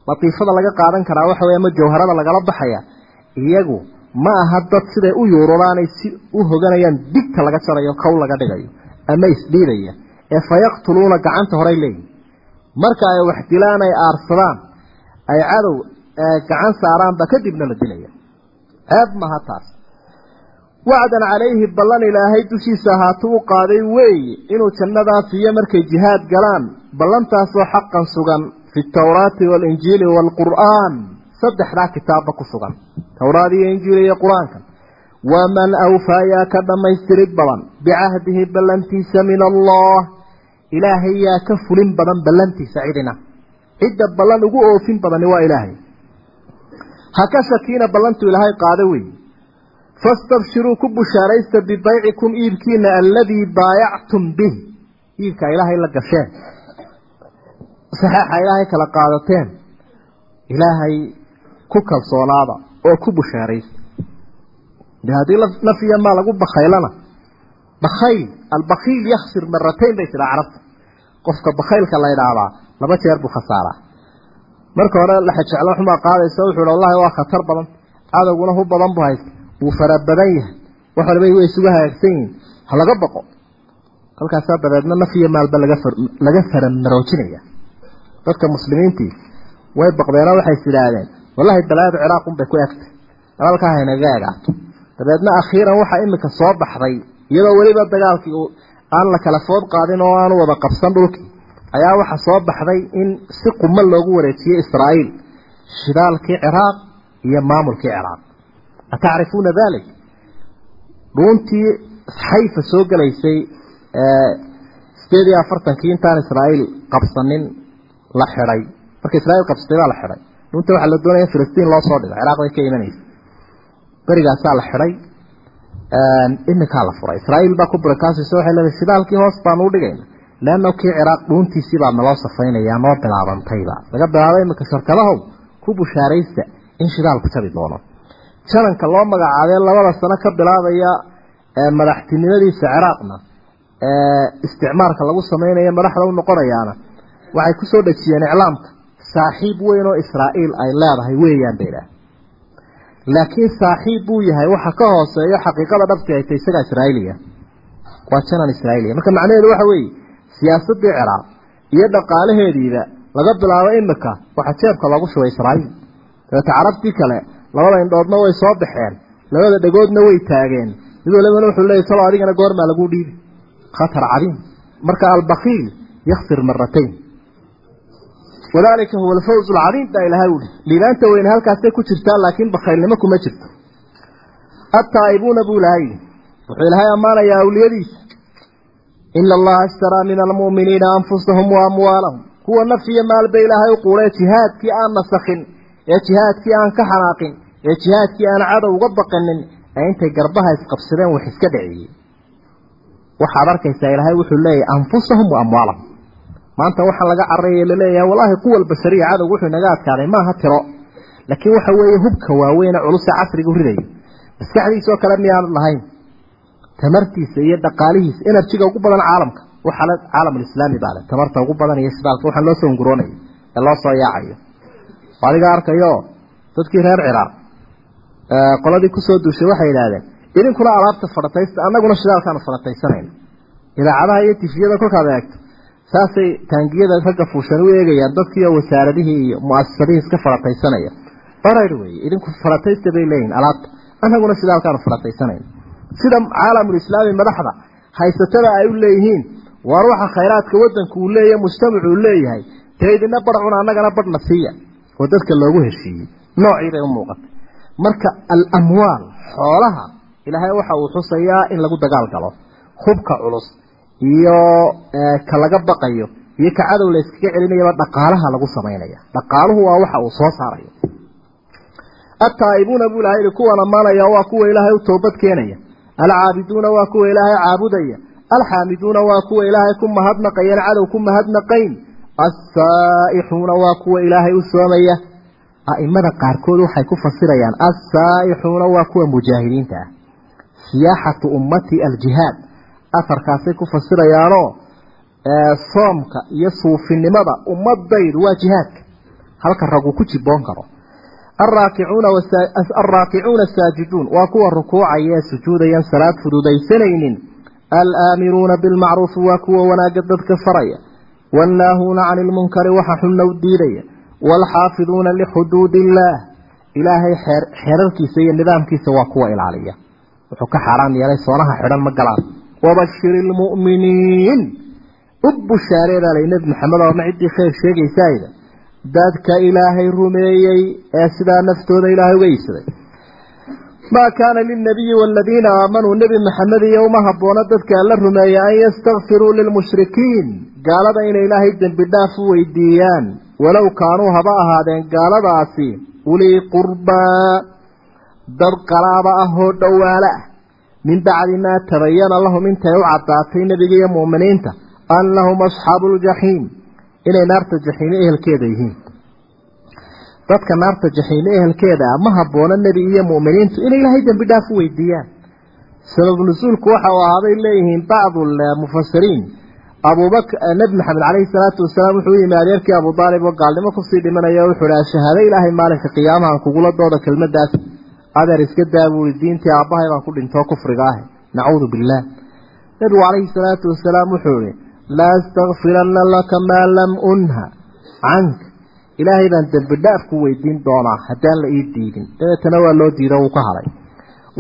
latiifada laga qaadan karaa waxa wey ama jawharada lagala baxaya. Iyagu ma aha dad siday u yuururaanay si u hoganayaan digta laga jarayo kow laga dhigayo ama isdhiidaya ee fayaqtuluuna gacanta horay leeyihiin marka ay wax dilaan ay aarsadaan ay cadow gacan saaraanba kadibna la dilaya. Ceeb maha taas. Wacdan calayhi ballan ilaahay dushiisa ahaatuu u qaaday weeye inuu jannadaa siiyo markay jihaad galaan ballantaasoo xaqan sugan fi tawraati waalinjiili waalqur'aan saddexdaa kitaabba ku sugan. Towraad iyo injiil iyo qur'aanka. Waman awfaa yaa ka dhammaystirid badan bicahdihi ballantiisa min allah. Ilaahay yaa ka fulin badan ballantiisa cidina. Cidda ballan ugu oofin badani waa ilaahay. Ha ka shakiina ballantu ilaahay qaado weeye fastabshiruu ku bushaaraysta bibaycikum iibkiina aladii baayactum bih. Iibka ilaahay la gasheen. Saxeexa ilaahay kala qaadateen. Ilaahay ku kalsoonaada oo ku bushaaraysta de haddii naf iyo maa lagu bakaylana bakayl albakiil yaksir maratayn bay tidaa carabta. Qofka bakaylka la ydhaahdaa laba jeer buu khasaaraa marka hore laxajeclo xumaa qaadaysa wuxuu hi wallahi waa khatar badan. Cadowguna hu badan bu haysta wuu fara badan yahay. Wax walba way isugu hagaagsan yihiin. Ha laga baqo halkaasaa dabeedna naf iyo maalba laga laga faramaroojinaya dadka muslimiintii way baqdeenoo waxay is idhaahdeen wallahi balaayadu ciraaq unbay ku egtay dalalkaa haynaga egaato dabeedna akhiiran waxaa imika soo baxday iyadoo weliba dagaalkii aan la kala food qaadin oo aanu wada qabsan dhulkii ayaa waxaa soo baxday in si quma loogu wareejiyey israa'iil shidaalkii ciraaq iyo maamulkii ciraaq. Atacrifuuna dalik dhuuntii xayfa soo gelaysay sideed iyo afartankii intaan israa'iil qabsanin la xidhay marka israa'iil qabsatay baa la xidhay dhuunta waxaa la doonaya in filistiin loo soo dhigo ciraaq bay ka imanaysa. Berigaasaa la xidhay iminkaa la furay. Israa'iil baa ku burakaasaysa waxay leedahay shidaalkii hoos baanu u dhigayna leanna kii ciraaq dhuuntiisii baa naloo safaynayaa noo bilaabantayba laga bilaabo iminka shirkadahow ku bushaaraysta in shidaalku jabi doono. Jananka loo magacaabee labada sano ka bilaabaya madaxtinimadiisa ciraaqna isticmaarka lagu samaynayo madaxda u noqonayaana waxay ku soo dhejiyeen iclaamka saaxiib weyn oo israa'iil ay leedahay weeyaan bay idhaah laakiin saaxiib buu yahay waxa ka hooseeyo xaqiiqada dhabti ay tay isagaa israa'iiliya waa janan israa'iiliya marka macnaheedu waxa weeye siyaasaddii ciraaq iyo dhaqaalaheediiba laga bilaabo imika waxaa jeebka loogu shubay israa'iil. Dabeeta carabtii kale labada indhoodna way soo baxeen labada dhegoodna way taageen. Mid walibana wuxuu leeyay talo adigana goormaa lagu dhiibi. Khatar cadiim marka albakiil yaksir maratayn wadalika huwa alfawz alcadiim baa ilahay uli liibaanta weyne halkaasay ku jirtaa laakiin bakaylnimo kuma jirto. Attaa'ibuuna buu ilahay wuxuu ilaahay ammaanayaa awliyadiisa. Ina allaha ashtaraa min almu'miniina anfusahum wa amwaalahum. Kuwa naf iyo maalba ilaahay u quulee jihaadkii aan nasakhin ee jihaadkii aan ka xanaaqin ee jihaadkii aan cadow uga baqanin ee intay garbaha isqabsadeen wax iska dhiciyey waxaad arkaysaa ilaahay wuxuu leeyahay anfusahum wa amwaalahum maanta waxaa laga cararaya la leeyahay wallaahi quwal bashariya cadowg wuxuu inaga adkaaday maaha tiro. Laakiin waxa weeye hubka waaweyne culusa casriga u ridayo maskaxdiisoo kale miyaanad lahayn? Tamartiisa iyo dhaqaalihiisa enerjiga ugu badan caalamka. Waxaa caalamulislaami baa le tamarta ugu badan iyo shidaalka waxaan loo soo unguroonaya ee loo soo yaacayo. Adiga arkayo dadkii reer ciraaq. Qoladii ku soo duushay waxay yidhaahdeen idinkuna alaabta fadhataysta annaguna shidaalkaanu fadhataysanayna idaacadaha iyo tifiyada kolkaad eegto saasay taangiyada ragga fuushan u eegayaan dadkiioo wasaaradihii iyo muasasadihii iska fadhataysanaya orayr weeye idinku fadhataysta bay leeyihiin alaabta annaguna shidaalkaanu fadhataysanayna sida caalamulislaami madaxda haysatada ay u leeyihiin waar waxa khayraadka wadanku uu leeyahay mujtamacu uu leeyahay dee idina barcuna annagana badhna siiya. Oo dadka loogu heshiiyey noocii bay u muuqatay. Marka alamwaal xoolaha ilaahay waxa uu xusayaa in lagu dagaal galo. Hubka culus iyo ka laga baqayo iyo ka cadow la iskaga celinayaba dhaqaalaha lagu samaynaya dhaqaaluhu waa waxa uu soo saarayo. Ataa'ibuuna buu ilahay kuwan ammaanaya waa kuwa ilaahay u toobad keenaya. Alcaabiduuna waa kuwa ilaahay caabudaya. Alxaamiduuna waa kuwa ilaahay ku mahadnaqayeen cadow ku mahadnaqayn. Assaa'ixuuna waa kuwa ilaahay u soomaya. A'imada qaarkood waxay ku fasirayaan assaa'ixuuna waa kuwa mujaahidiinta ah. Siyaaxatu ummati aljihaad afarkaasay ku fasirayaanoo soomka iyo suufinimada ummadaydu waa jihaadka halka ragu ku jiboon karo. Alraakicuuna asaajiduun waa kuwa rukuucaya ee sujuudayan salaad fududaysanaynin. Alaamiruuna bilmacruufi waa kuwa wanaagga dadka faraya. Wannaahuuna cani ilmunkari waxa xunna u diidaya. Waalxaafiduuna lixuduud illaah ilaahay xeerarkiisa iyo nidaamkiisa waa kuwa ilaaliya wuxuu ka xaaraan yeelay soonaha xidhan ma galaan wabashiri lmu'miniin u bushaareedaa lay nebi maxamed oo ma ciddii khayr sheegaysayda dadka ilaahay rumeeyey ee sidaa naftooda ilaahay uga iibsaday maa kaana lilnabiyi waaladiina aamanuu nebi maxamed iyo uma habboona dadka alla rumeeya an yastakfiruu lilmushrikiin. Gaalada inay ilaahay dembi dhaaf u weydiiyaan. Walow kaanuu haba ahaadeen gaaladaasi ulii min bacdi maa tabayana lahum intay u caddaatay nebiga iyo mu'miniinta annahum asxaabu ljaxiim inay naarta jaxiime ehelkeeda yihiin. Dadka naarta jaxiime ehelkeeda ah ma habboona nebi iyo mu'miniintu inay ilaahay dembi dhaaf u weydiiyaan. Sabab nusuulku waxa uu ahaaday leeyihiin bacdu mufasiriin abubak nebi maxamed caleyhi salaatu wasalaam wuxuu u yimi adeerkii abu daalib oo gaalnimo ku sii dhimanaya wuxuu dhaha shahaado ilaahay maalinka qiyaamahan kugula dooda kelmadaas adeer iska daa buui diintii aabbahay baan ku dhintoo kufriga ah nacuudu billaah nebigu calayhi salaatu wasalaam wuxuu ihi laa astakfiranna laka maa lam unha canka. Ilaahay baan dembi dhaaf ku weydiin doonaa haddaan la ii diidin. Dabeetana waa loo diido wuu ka hadhay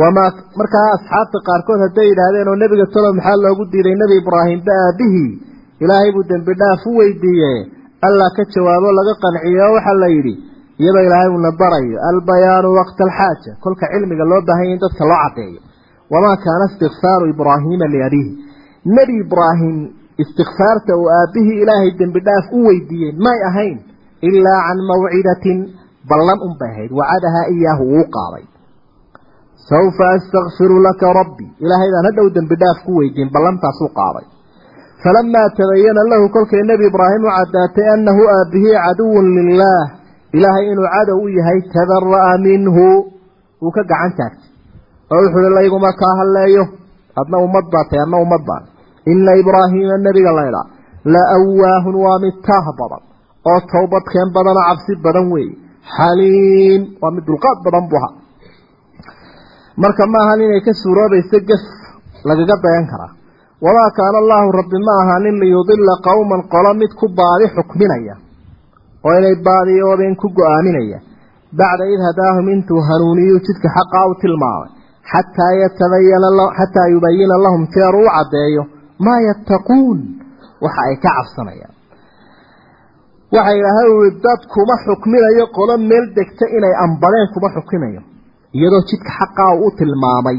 wamaa markaa asxaabta qaarkood hadday yidhaahdeen oo nebiga talo maxaa loogu diiday nebi ibraahimba aabihii? Ilaahay buu dembi dhaaf u weydiiye allah ka jawaabo laga qanciyo oo waxaa la yidhi iyadoo ilaahay uuna barayo albayaanu waqta alxaaja. Kolka cilmiga loo baahanya in dadka loo caddeeyo. Wamaa kaana istikfaaru ibraahiima liabiihi. Nebi ibraahim istikfaarta uu aabbihii ilaahay dembi dhaaf u weydiiyey may ahayn ilaa can mawcidatin ballan unbay ahayd wacadahaa iyaahu uu qaaday sawfa astakfiru laka rabbi. Ilaahay baan hadhow dembi dhaaf ku weydiin ballantaasuu qaaday falamaa tabayana lahu kolkay nebi ibraahim u caddaatay annahu aabbihii caduwun lilaah ilaahay inuu cadow u yahay tabara'a minhu. Wuu ka gacan taagtay. Oo wuxuu hi layguma kaa halleeyo adna ummad baa tay adna ummad baan ina ibraahiima nebiga laydhaa la awaahun waa mid taah badan oo towbadkeen badanoo cabsi badan weeye xaliim waa mid dulqaad badan buu ahaa. Marka ma ahan inay ka suuroobayso gef lagaga dayan karaa. Wamaa kaana allaahu rabbi ma ahanin liyudila qowman qolo mid ku baadi xukminaya oo inay baadiyoobeen ku go'aaminaya. Bacda id hadaahum intuu hanuuniyuu jidka xaqaa u tilmaamay. Xataa yatabayana xataa yubayina lahum jeeru u caddeeyo maa yattaquun. Waxa ay ka cabsanayaan. Waxa ilaahay ui dad kuma xukminayo qolo meel degta inay ambadeen kuma xukminayo. Iyadoo jidka xaqaa u tilmaamay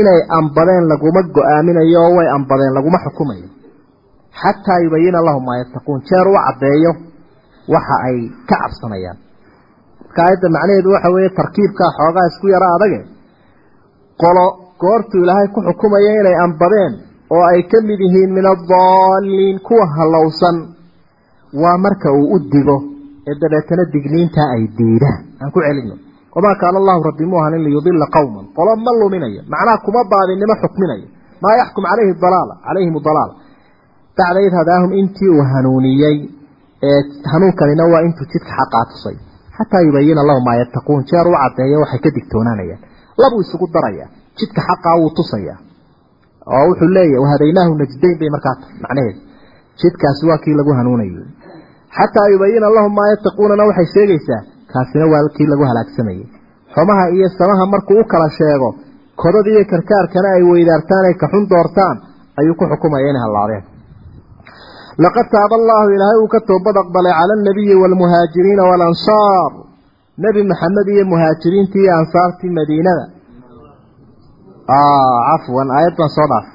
inay ambadeen laguma go'aaminayo oo way ambadeen laguma xukumayo xataa yubayina lahum maa yattaquun jeer u caddeeyo waxa ay ka cabsanayaan. Marka aayadda macnaheedu waxa weeye tarkiibkaa xoogaa isku yaro adage. Qolo goortuu ilaahay ku xukumaya inay ambadeen oo ay ka mid yihiin min adaalliin kuwa hallowsan waa marka uu u digo. Ee dabeetana digniintaa ay diidaan. Aan ku celino wamaa kaana allahu rabbi mu ahanin liyudila qowman qolo ma luminayo. Macnaha kuma baadinimo xukminayo. Maa yaxkum calayhi dalaala calayhim dalaala bacda id hadaahum intii uu hanuuniyey hanuunkanina waa intuu jidka xaqaa tusay xataa yubayina lahum maa yattaquun jeer u caddeeya waxay ka digtoonaanayaan. Labuu isugu daraya jidka xaqaa wuu tusaya. Oo wuxuu leeyahy wahadaynaahu najdayn bay markaa macnaheedu. Jidkaasi waa kii lagu hanuunayo xataa yubayina lahum maa yattaquunana waxay sheegaysaa kaasina waa kii lagu halaagsamayay xumaha iyo samaha markuu u kala sheego kodada iyo karkaarkana ay weydaartaan ay kaxun doortaan ayuu ku xukumaya inay hallaabeen laqad taaba allaahu ilaahay uu ka toobad aqbalay cala alnabiyi waalmuhaajiriina waalansaar nebi maxamed iyo muhaajiriintii iyo ansaartii madiinada cafwan aayad baan soo dhaaf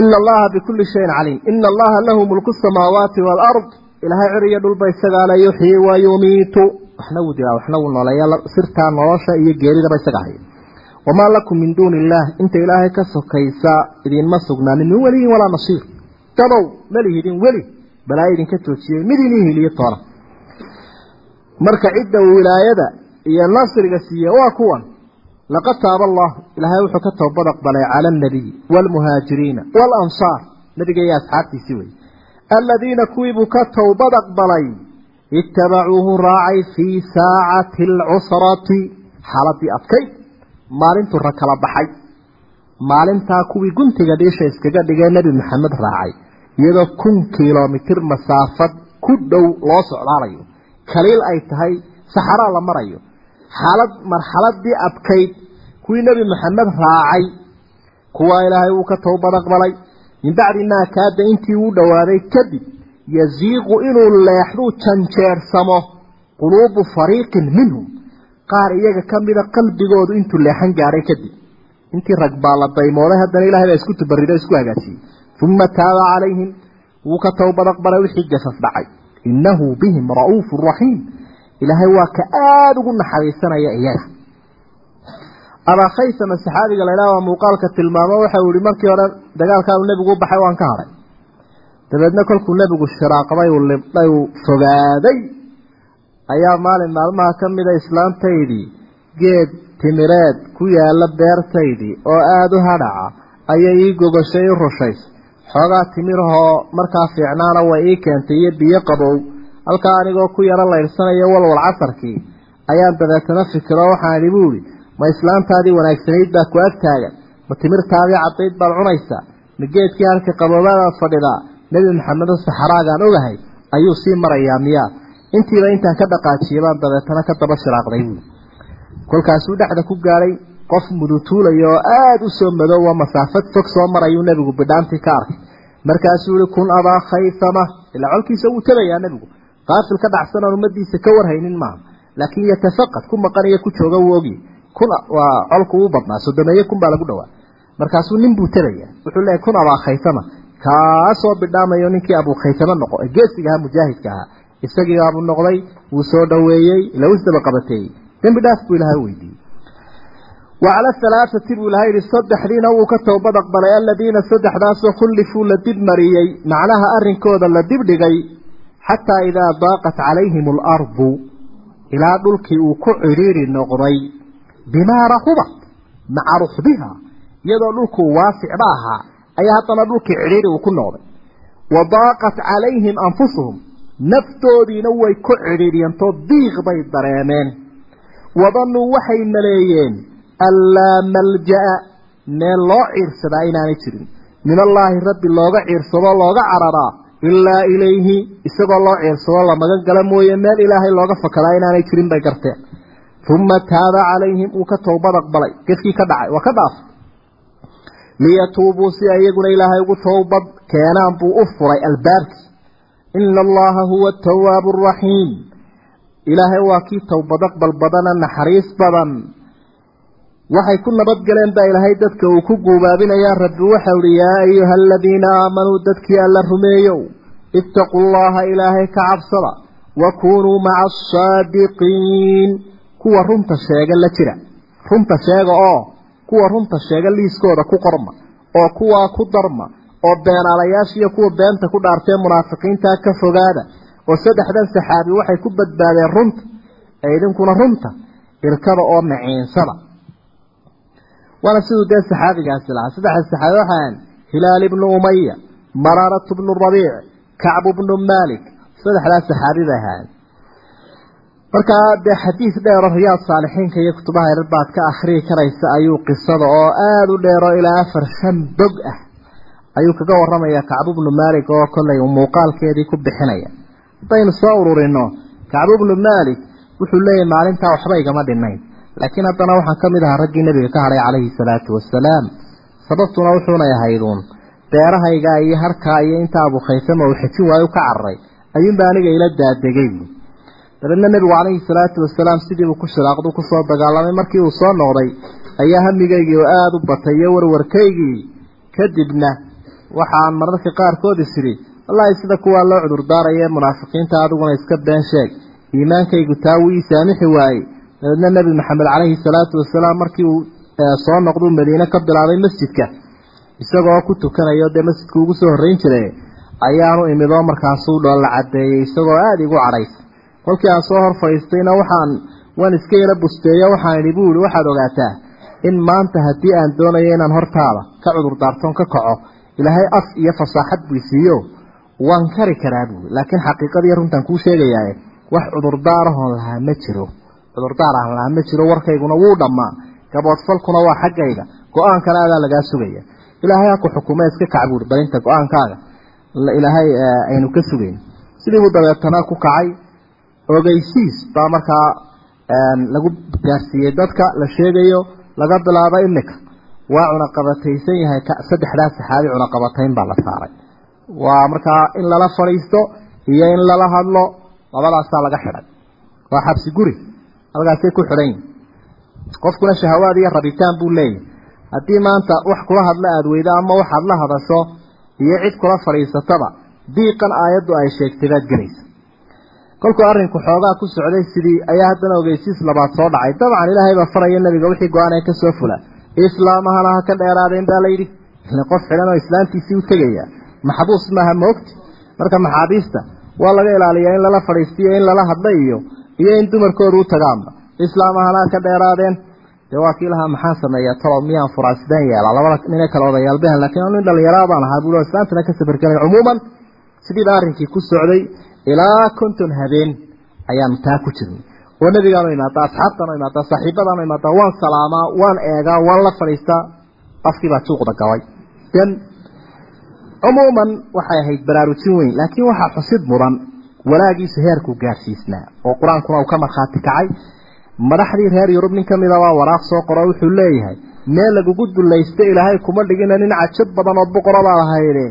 ina allaha bikulli shayin caliim ina allaha lahu mulku samaawaati waalard ilaahay cir iyo dhulba isagaa la yuxyi wa yumiitu waxna wuu dilaa waxna wuu nooleeya sirtaa nolosha iyo geeridaba isaga haya wamaa lakum min duuni illaah inta ilaahay ka sokaysa idinma sugnaanin min weliyin walaa nasiir dadow malihidin weli balaa idinka joojiyey mid inii hiliyo toona marka cidda wilaayada iyo nasriga siiye waa kuwan. Laqad taaba allah ilaahay wuxuu ka toobad aqbalay cala alnabiyi waalmuhaajiriina waalansaar nabiga iyo asxaabtiisii wey. Aladiina kuwiibuu ka towbad aqbalay itabacuuhu raacay fii saacati alcusrati xaaladii adkayd maalintuu ra kala baxay. Maalintaa kuwii guntiga dhiisha iskaga dhigee nebi maxamed raacay iyadoo kun kilomitir masaafad ku dhow loo socdaalayo. Kaliil ay tahay saxaraa la marayo. Xaalad marxaladii adkayd kuwii nebi maxamed raacay kuwaa ilaahay wuu ka towbad aqbalay min bacdi maa kaada intii uu dhowaaday kadib yasiiqu inuu leexduu janjeersamo quluubu fariiqin minhum. Qaar iyaga ka mida qalbigoodu intuu leexan gaadhay kadib. Intii rag baa la daymooday haddana ilahay baa isku tubarido isku hagaajiyey uma taaba calayhim wuu ka towbad aqbalay wixii jasas dhacay innahu bihim ra'uufu raxiim ilaahay waa ka aada ugu naxariisanaya iyaga abaa khaysama saxaabiga laydhaha waa muuqaalka tilmaamo waxau yihi markii hore dagaalkaanu nebigu u baxay waan ka hadhay dabeedna kolkuu nebigu shiraaqday uu libdhay uu fogaaday ayaa maalin maalmaha ka mida islaantaydii geed timireed ku yaalla beertaydii oo aada u hadhaca ayay ii gogoshay i rushays xoogaa timirahoo markaa fiicnaana way ii keentay iyo biyo qabow. Halkaa anigoo ku yaro laydhsanayo walwal casarkii ayaan dabeetana fikiro waxaan idhi buu ihi ma islaantaadii wanaagsanayd baa ku ag taagan ma timirtaadii caddayd baad cunaysaa? Ma geedkii halka qaboobaadaad fadhidaa? Nebi maxamedo saxaraagaan ogahay ayuu sii marayaa miyaa? Intiiba intaan ka dhaqaajiyay baan dabeetana ka daba shiraaqday buui kolkaasuu dhexda ku gaadhay qof mudutuulaya oo aada u soo madoowa masaafad fog soo marayuu nebigu bidhaantii ka arkay. Markaasuu yihi kun abaa khaysama ilaa colkiisa wuu tabayaa nebigu. Qaafil ka dhacsan ummadiisa ka warhaynin maaha. Laakiin yatafaqad ku maqan iyo ku jooga wuu ogyahy kun waa colku uu badnaa sodomeeye kun baa lagu dhawaa markaasuu nin buu tabaya wuxuu leeyahy kun abaa khaysama kaasoo bidhaamayo ninkii abuu khaysama noqo ee geesiga ahaa mujaahidka ahaa. Isagiibaabuu noqday wuu soo dhoweeyey ila qabateeyey dembi buu ilahay weydiiyey wacala halaathati buu ilahay yihi saddexdiina wuu ka toobad aqbalay aladiina saddexdaasoo khullifuu la dib mariyey. Macnaha arrinkooda la dib dhigay xataa idaa daaqat calayhim alardu ilaa dhulkii uu ku cidhiiri noqday bimaa raxubat maca ruxbiha iyadoo dhulku waasicba ahaa ayaa haddana dhulkii cidhiiri uu ku noqday. Wa daaqat calayhim anfusuhum naftoodiina way ku anlaa malja'a meel loo ciirsadaa inaanay jirin min allaahi rabbi looga ciirsadoo looga cararaa ilaa ilayhi isagoo loo ciirsado la magan gala mooye meel ilaahay looga fakadaa inaanay jirin bay garteen uma taaba calayhim uu ka toobad aqbalay gefkii ka dhacay waa ka dhaaf liyatuubuu si iyaguna ilaahay ugu toobad keenaan buu u furay albaabkii ina allaha huwa atawaabu araxiim ilaahay waa kii towbad aqbal badana naxariis badan waxay ku nabadgaleen baa ilaahay dadka uu ku guubaabinayaa rabbi waxau uhi yaa ayuha aladiina aamanuu dadkii alla rumeeyow ittaquu llaha ilaahay ka cabsada wa kunuu maca asaadiqiin kuwa runta sheega la jira. Runta sheega oo kuwa runta sheega liiskooda ku qorma oo kuwaa ku darma oo beenaalayaasha iyo kuwa beenta ku dhaartee munaafiqiintaa ka fogaada oo saddexdan saxaabi waxay ku badbaadeen runta ee idinkuna runta irkada oo maciinsada waana siduu dee saxaabigaasi lahaa. Saddexda saxaabi waxaan hilaal ibnu umaya maraaratu bnu rabiic kacbu bnu malik saddexdaas saxaabi bay ahaan markaa dee xadiis dheero riyaad saalixiinka iyo kutubaha yarar ka akhriyi karaysa ayuu qisada oo aada u dheero ilaa afar shan bog ah ayuu kaga waramaya kacbu bnu malik oo kollay muuqaalkeedii ku bixinaya. Haddaynu soo ururino kacbu bnu malik wuxuu leeyahay maalintaa waxba igama dhinayn laakiin haddana waxaan ka mid ahaa raggii nebiga ka hadhay calayhi salaatu wasalaam sababtuna wuxuunay ahayduun beerahayga iyo harkaa iyo inta abukaysama uu xejin waayo ka cararay ayuunba aniga ila daadegay dabeedna nebigu calayhi salaatu wasalaam sidiibuu ku shiraaqdu ku soo dagaalamay. Markii uu soo noqday ayaa hamigaygii oo aada u batay iyo warwarkaygii. Kadibna waxaan mararka qaarkood isiri wallaahi sida kuwaa loo cudurdaaraya munaafiqiinta adiguna iska been sheeg. Iimaankaygu taa wuu saamixi waayey dabeedna nebi maxamed calayhi salaatu wasalaam markii uu soo noqduu madiine ka bilaabay masjidka isagoo ku tukanayo dee masjidku ugu soo horreyn jiray ayaanu imidoo markaasuu dhoolla caddeeyey isagoo aada igu cadhaysa kolkii aan soo hor fadhiistayna waxaan waan iska yara busteeyo waxaan idhi buu ihi waxaad ogaataa in maanta haddii aan doonayo inaan hortaada ka cudurdaartoon ka kaco ilaahay af iyo fasaaxad buu siiyo. Waan kari karaa buui laakiin xaqiiqadii runtaan kuu sheegayaaye wax cudurdaarahoon lahaa ma jiro cudurdaar aan lahaa ma jiro warkayguna wuu dhammaa. Gaboodfalkuna waa xaggayga go'aankana adaa lagaa sugaya. Ilaahay ha ku xukume iska kac buui go'aankaaga. Ilaahay aynu ka sugayn sidiibuu dabeetana ku kacay ogeysiis baa markaa lagu gaarsiiyey dadka la sheegayo laga bilaabo imika. Waa cunaqabataysan yahay saddexdaas saxaabi cunaqabatayn baa la saaray. Waa markaa in lala fadhiisto iyo in lala hadlo labadaasaa laga xidhay waa xabsi guri halkaasay ku xidhan yihiin qofkuna shahawaad iyo rabitaan buu leeyahy haddii maanta wax kula hadla aada weydo ama waxaad la hadasho iyo cid kula fadhiisataba diiqan aayaddu ay sheegtay baad gelaysa. Kolkuu arrinku xoogaa ku socday sidii ayaa haddana ogeysiis labaad soo dhacay. Dabcan ilaahay baa faraya nebiga wixii go'aan ee ka soo fula. Islaamahana ha ka dheeraadeen baa layidhi ile qof xidhan oo islaamtiisii u tegaya maxbuus maaha moogti marka maxaabiista waa laga ilaaliyaa in lala fadhiistiyo in lala hadla iyo iyo in dumarkoodu u tagaanba islaamahana ha ka dheeraadeen. Dee waa lahaa maxaan sameeyaa talow miyaan furaa sideen yeelaa? Labada nine kale odayaalbehen lakiin nin dhallinyaraa baan ahaa. Bulo islaantana ka safargelay cumuuman sidiiba arrinkii ku socday ilaa konton habeen. Ayaanu taa ku jirnay. Oo nebigaanu imaadaa asxaabtaanu imaadaa saaxiibadaanu imaadaa waan salaamaa waan eegaa waan la fadhiistaa. Afkii baa juuqda gabay. Den cumuuman waxay ahayd baraarujin weyn laakiin waxaa xusid mudan walaagiisu heerkuu gaarsiisnaa. oo qur'aankuna uu ka markhaati kacay. Madaxdii reer yurub nin ka mida baa waraaq soo qoro wuxuu leeyahay meel lagugu dulaysta ilaahay kuma dhigina nin cajab badan oo boqora baa lahayde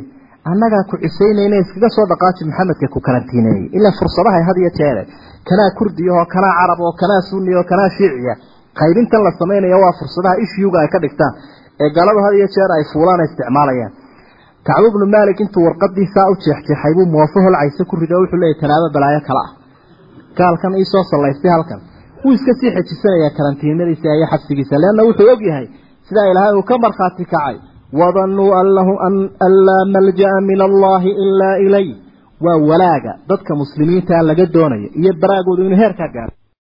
annagaa ku cisaynayna iskaga soo dhaqaaji maxamedka ku karantiineeyey ilaa fursadahay had iyo jeere kanaa kurdiyaho kanaa carab oo kanaa sunni oo kanaa shiiciya qaybintan la samaynaya waa fursadaha ishyuga ay ka dhigtaan. Ee galadu had iyo jeer ay fuulaan ay isticmaalayaan kacbu bnu maalik intuu warqadii saa u jeexjeexay buu moofo holcayse ku rido wuxuu leeyahy talaabo balaayo kale ah. Gaalkan iisoo sallaystay halkan. Wuu iska sii xejisanayaa karantiinadiisa iyo xabsigiisa leanna wuxuu og yahay sidaa ilaahay uu ka markhaati kacay. Wadanuu an laa malja'a min allahi ilaa ilay. Waa walaaga dadka muslimiinta laga doonayo iyo baraagoodu inuu heerkaa gaaro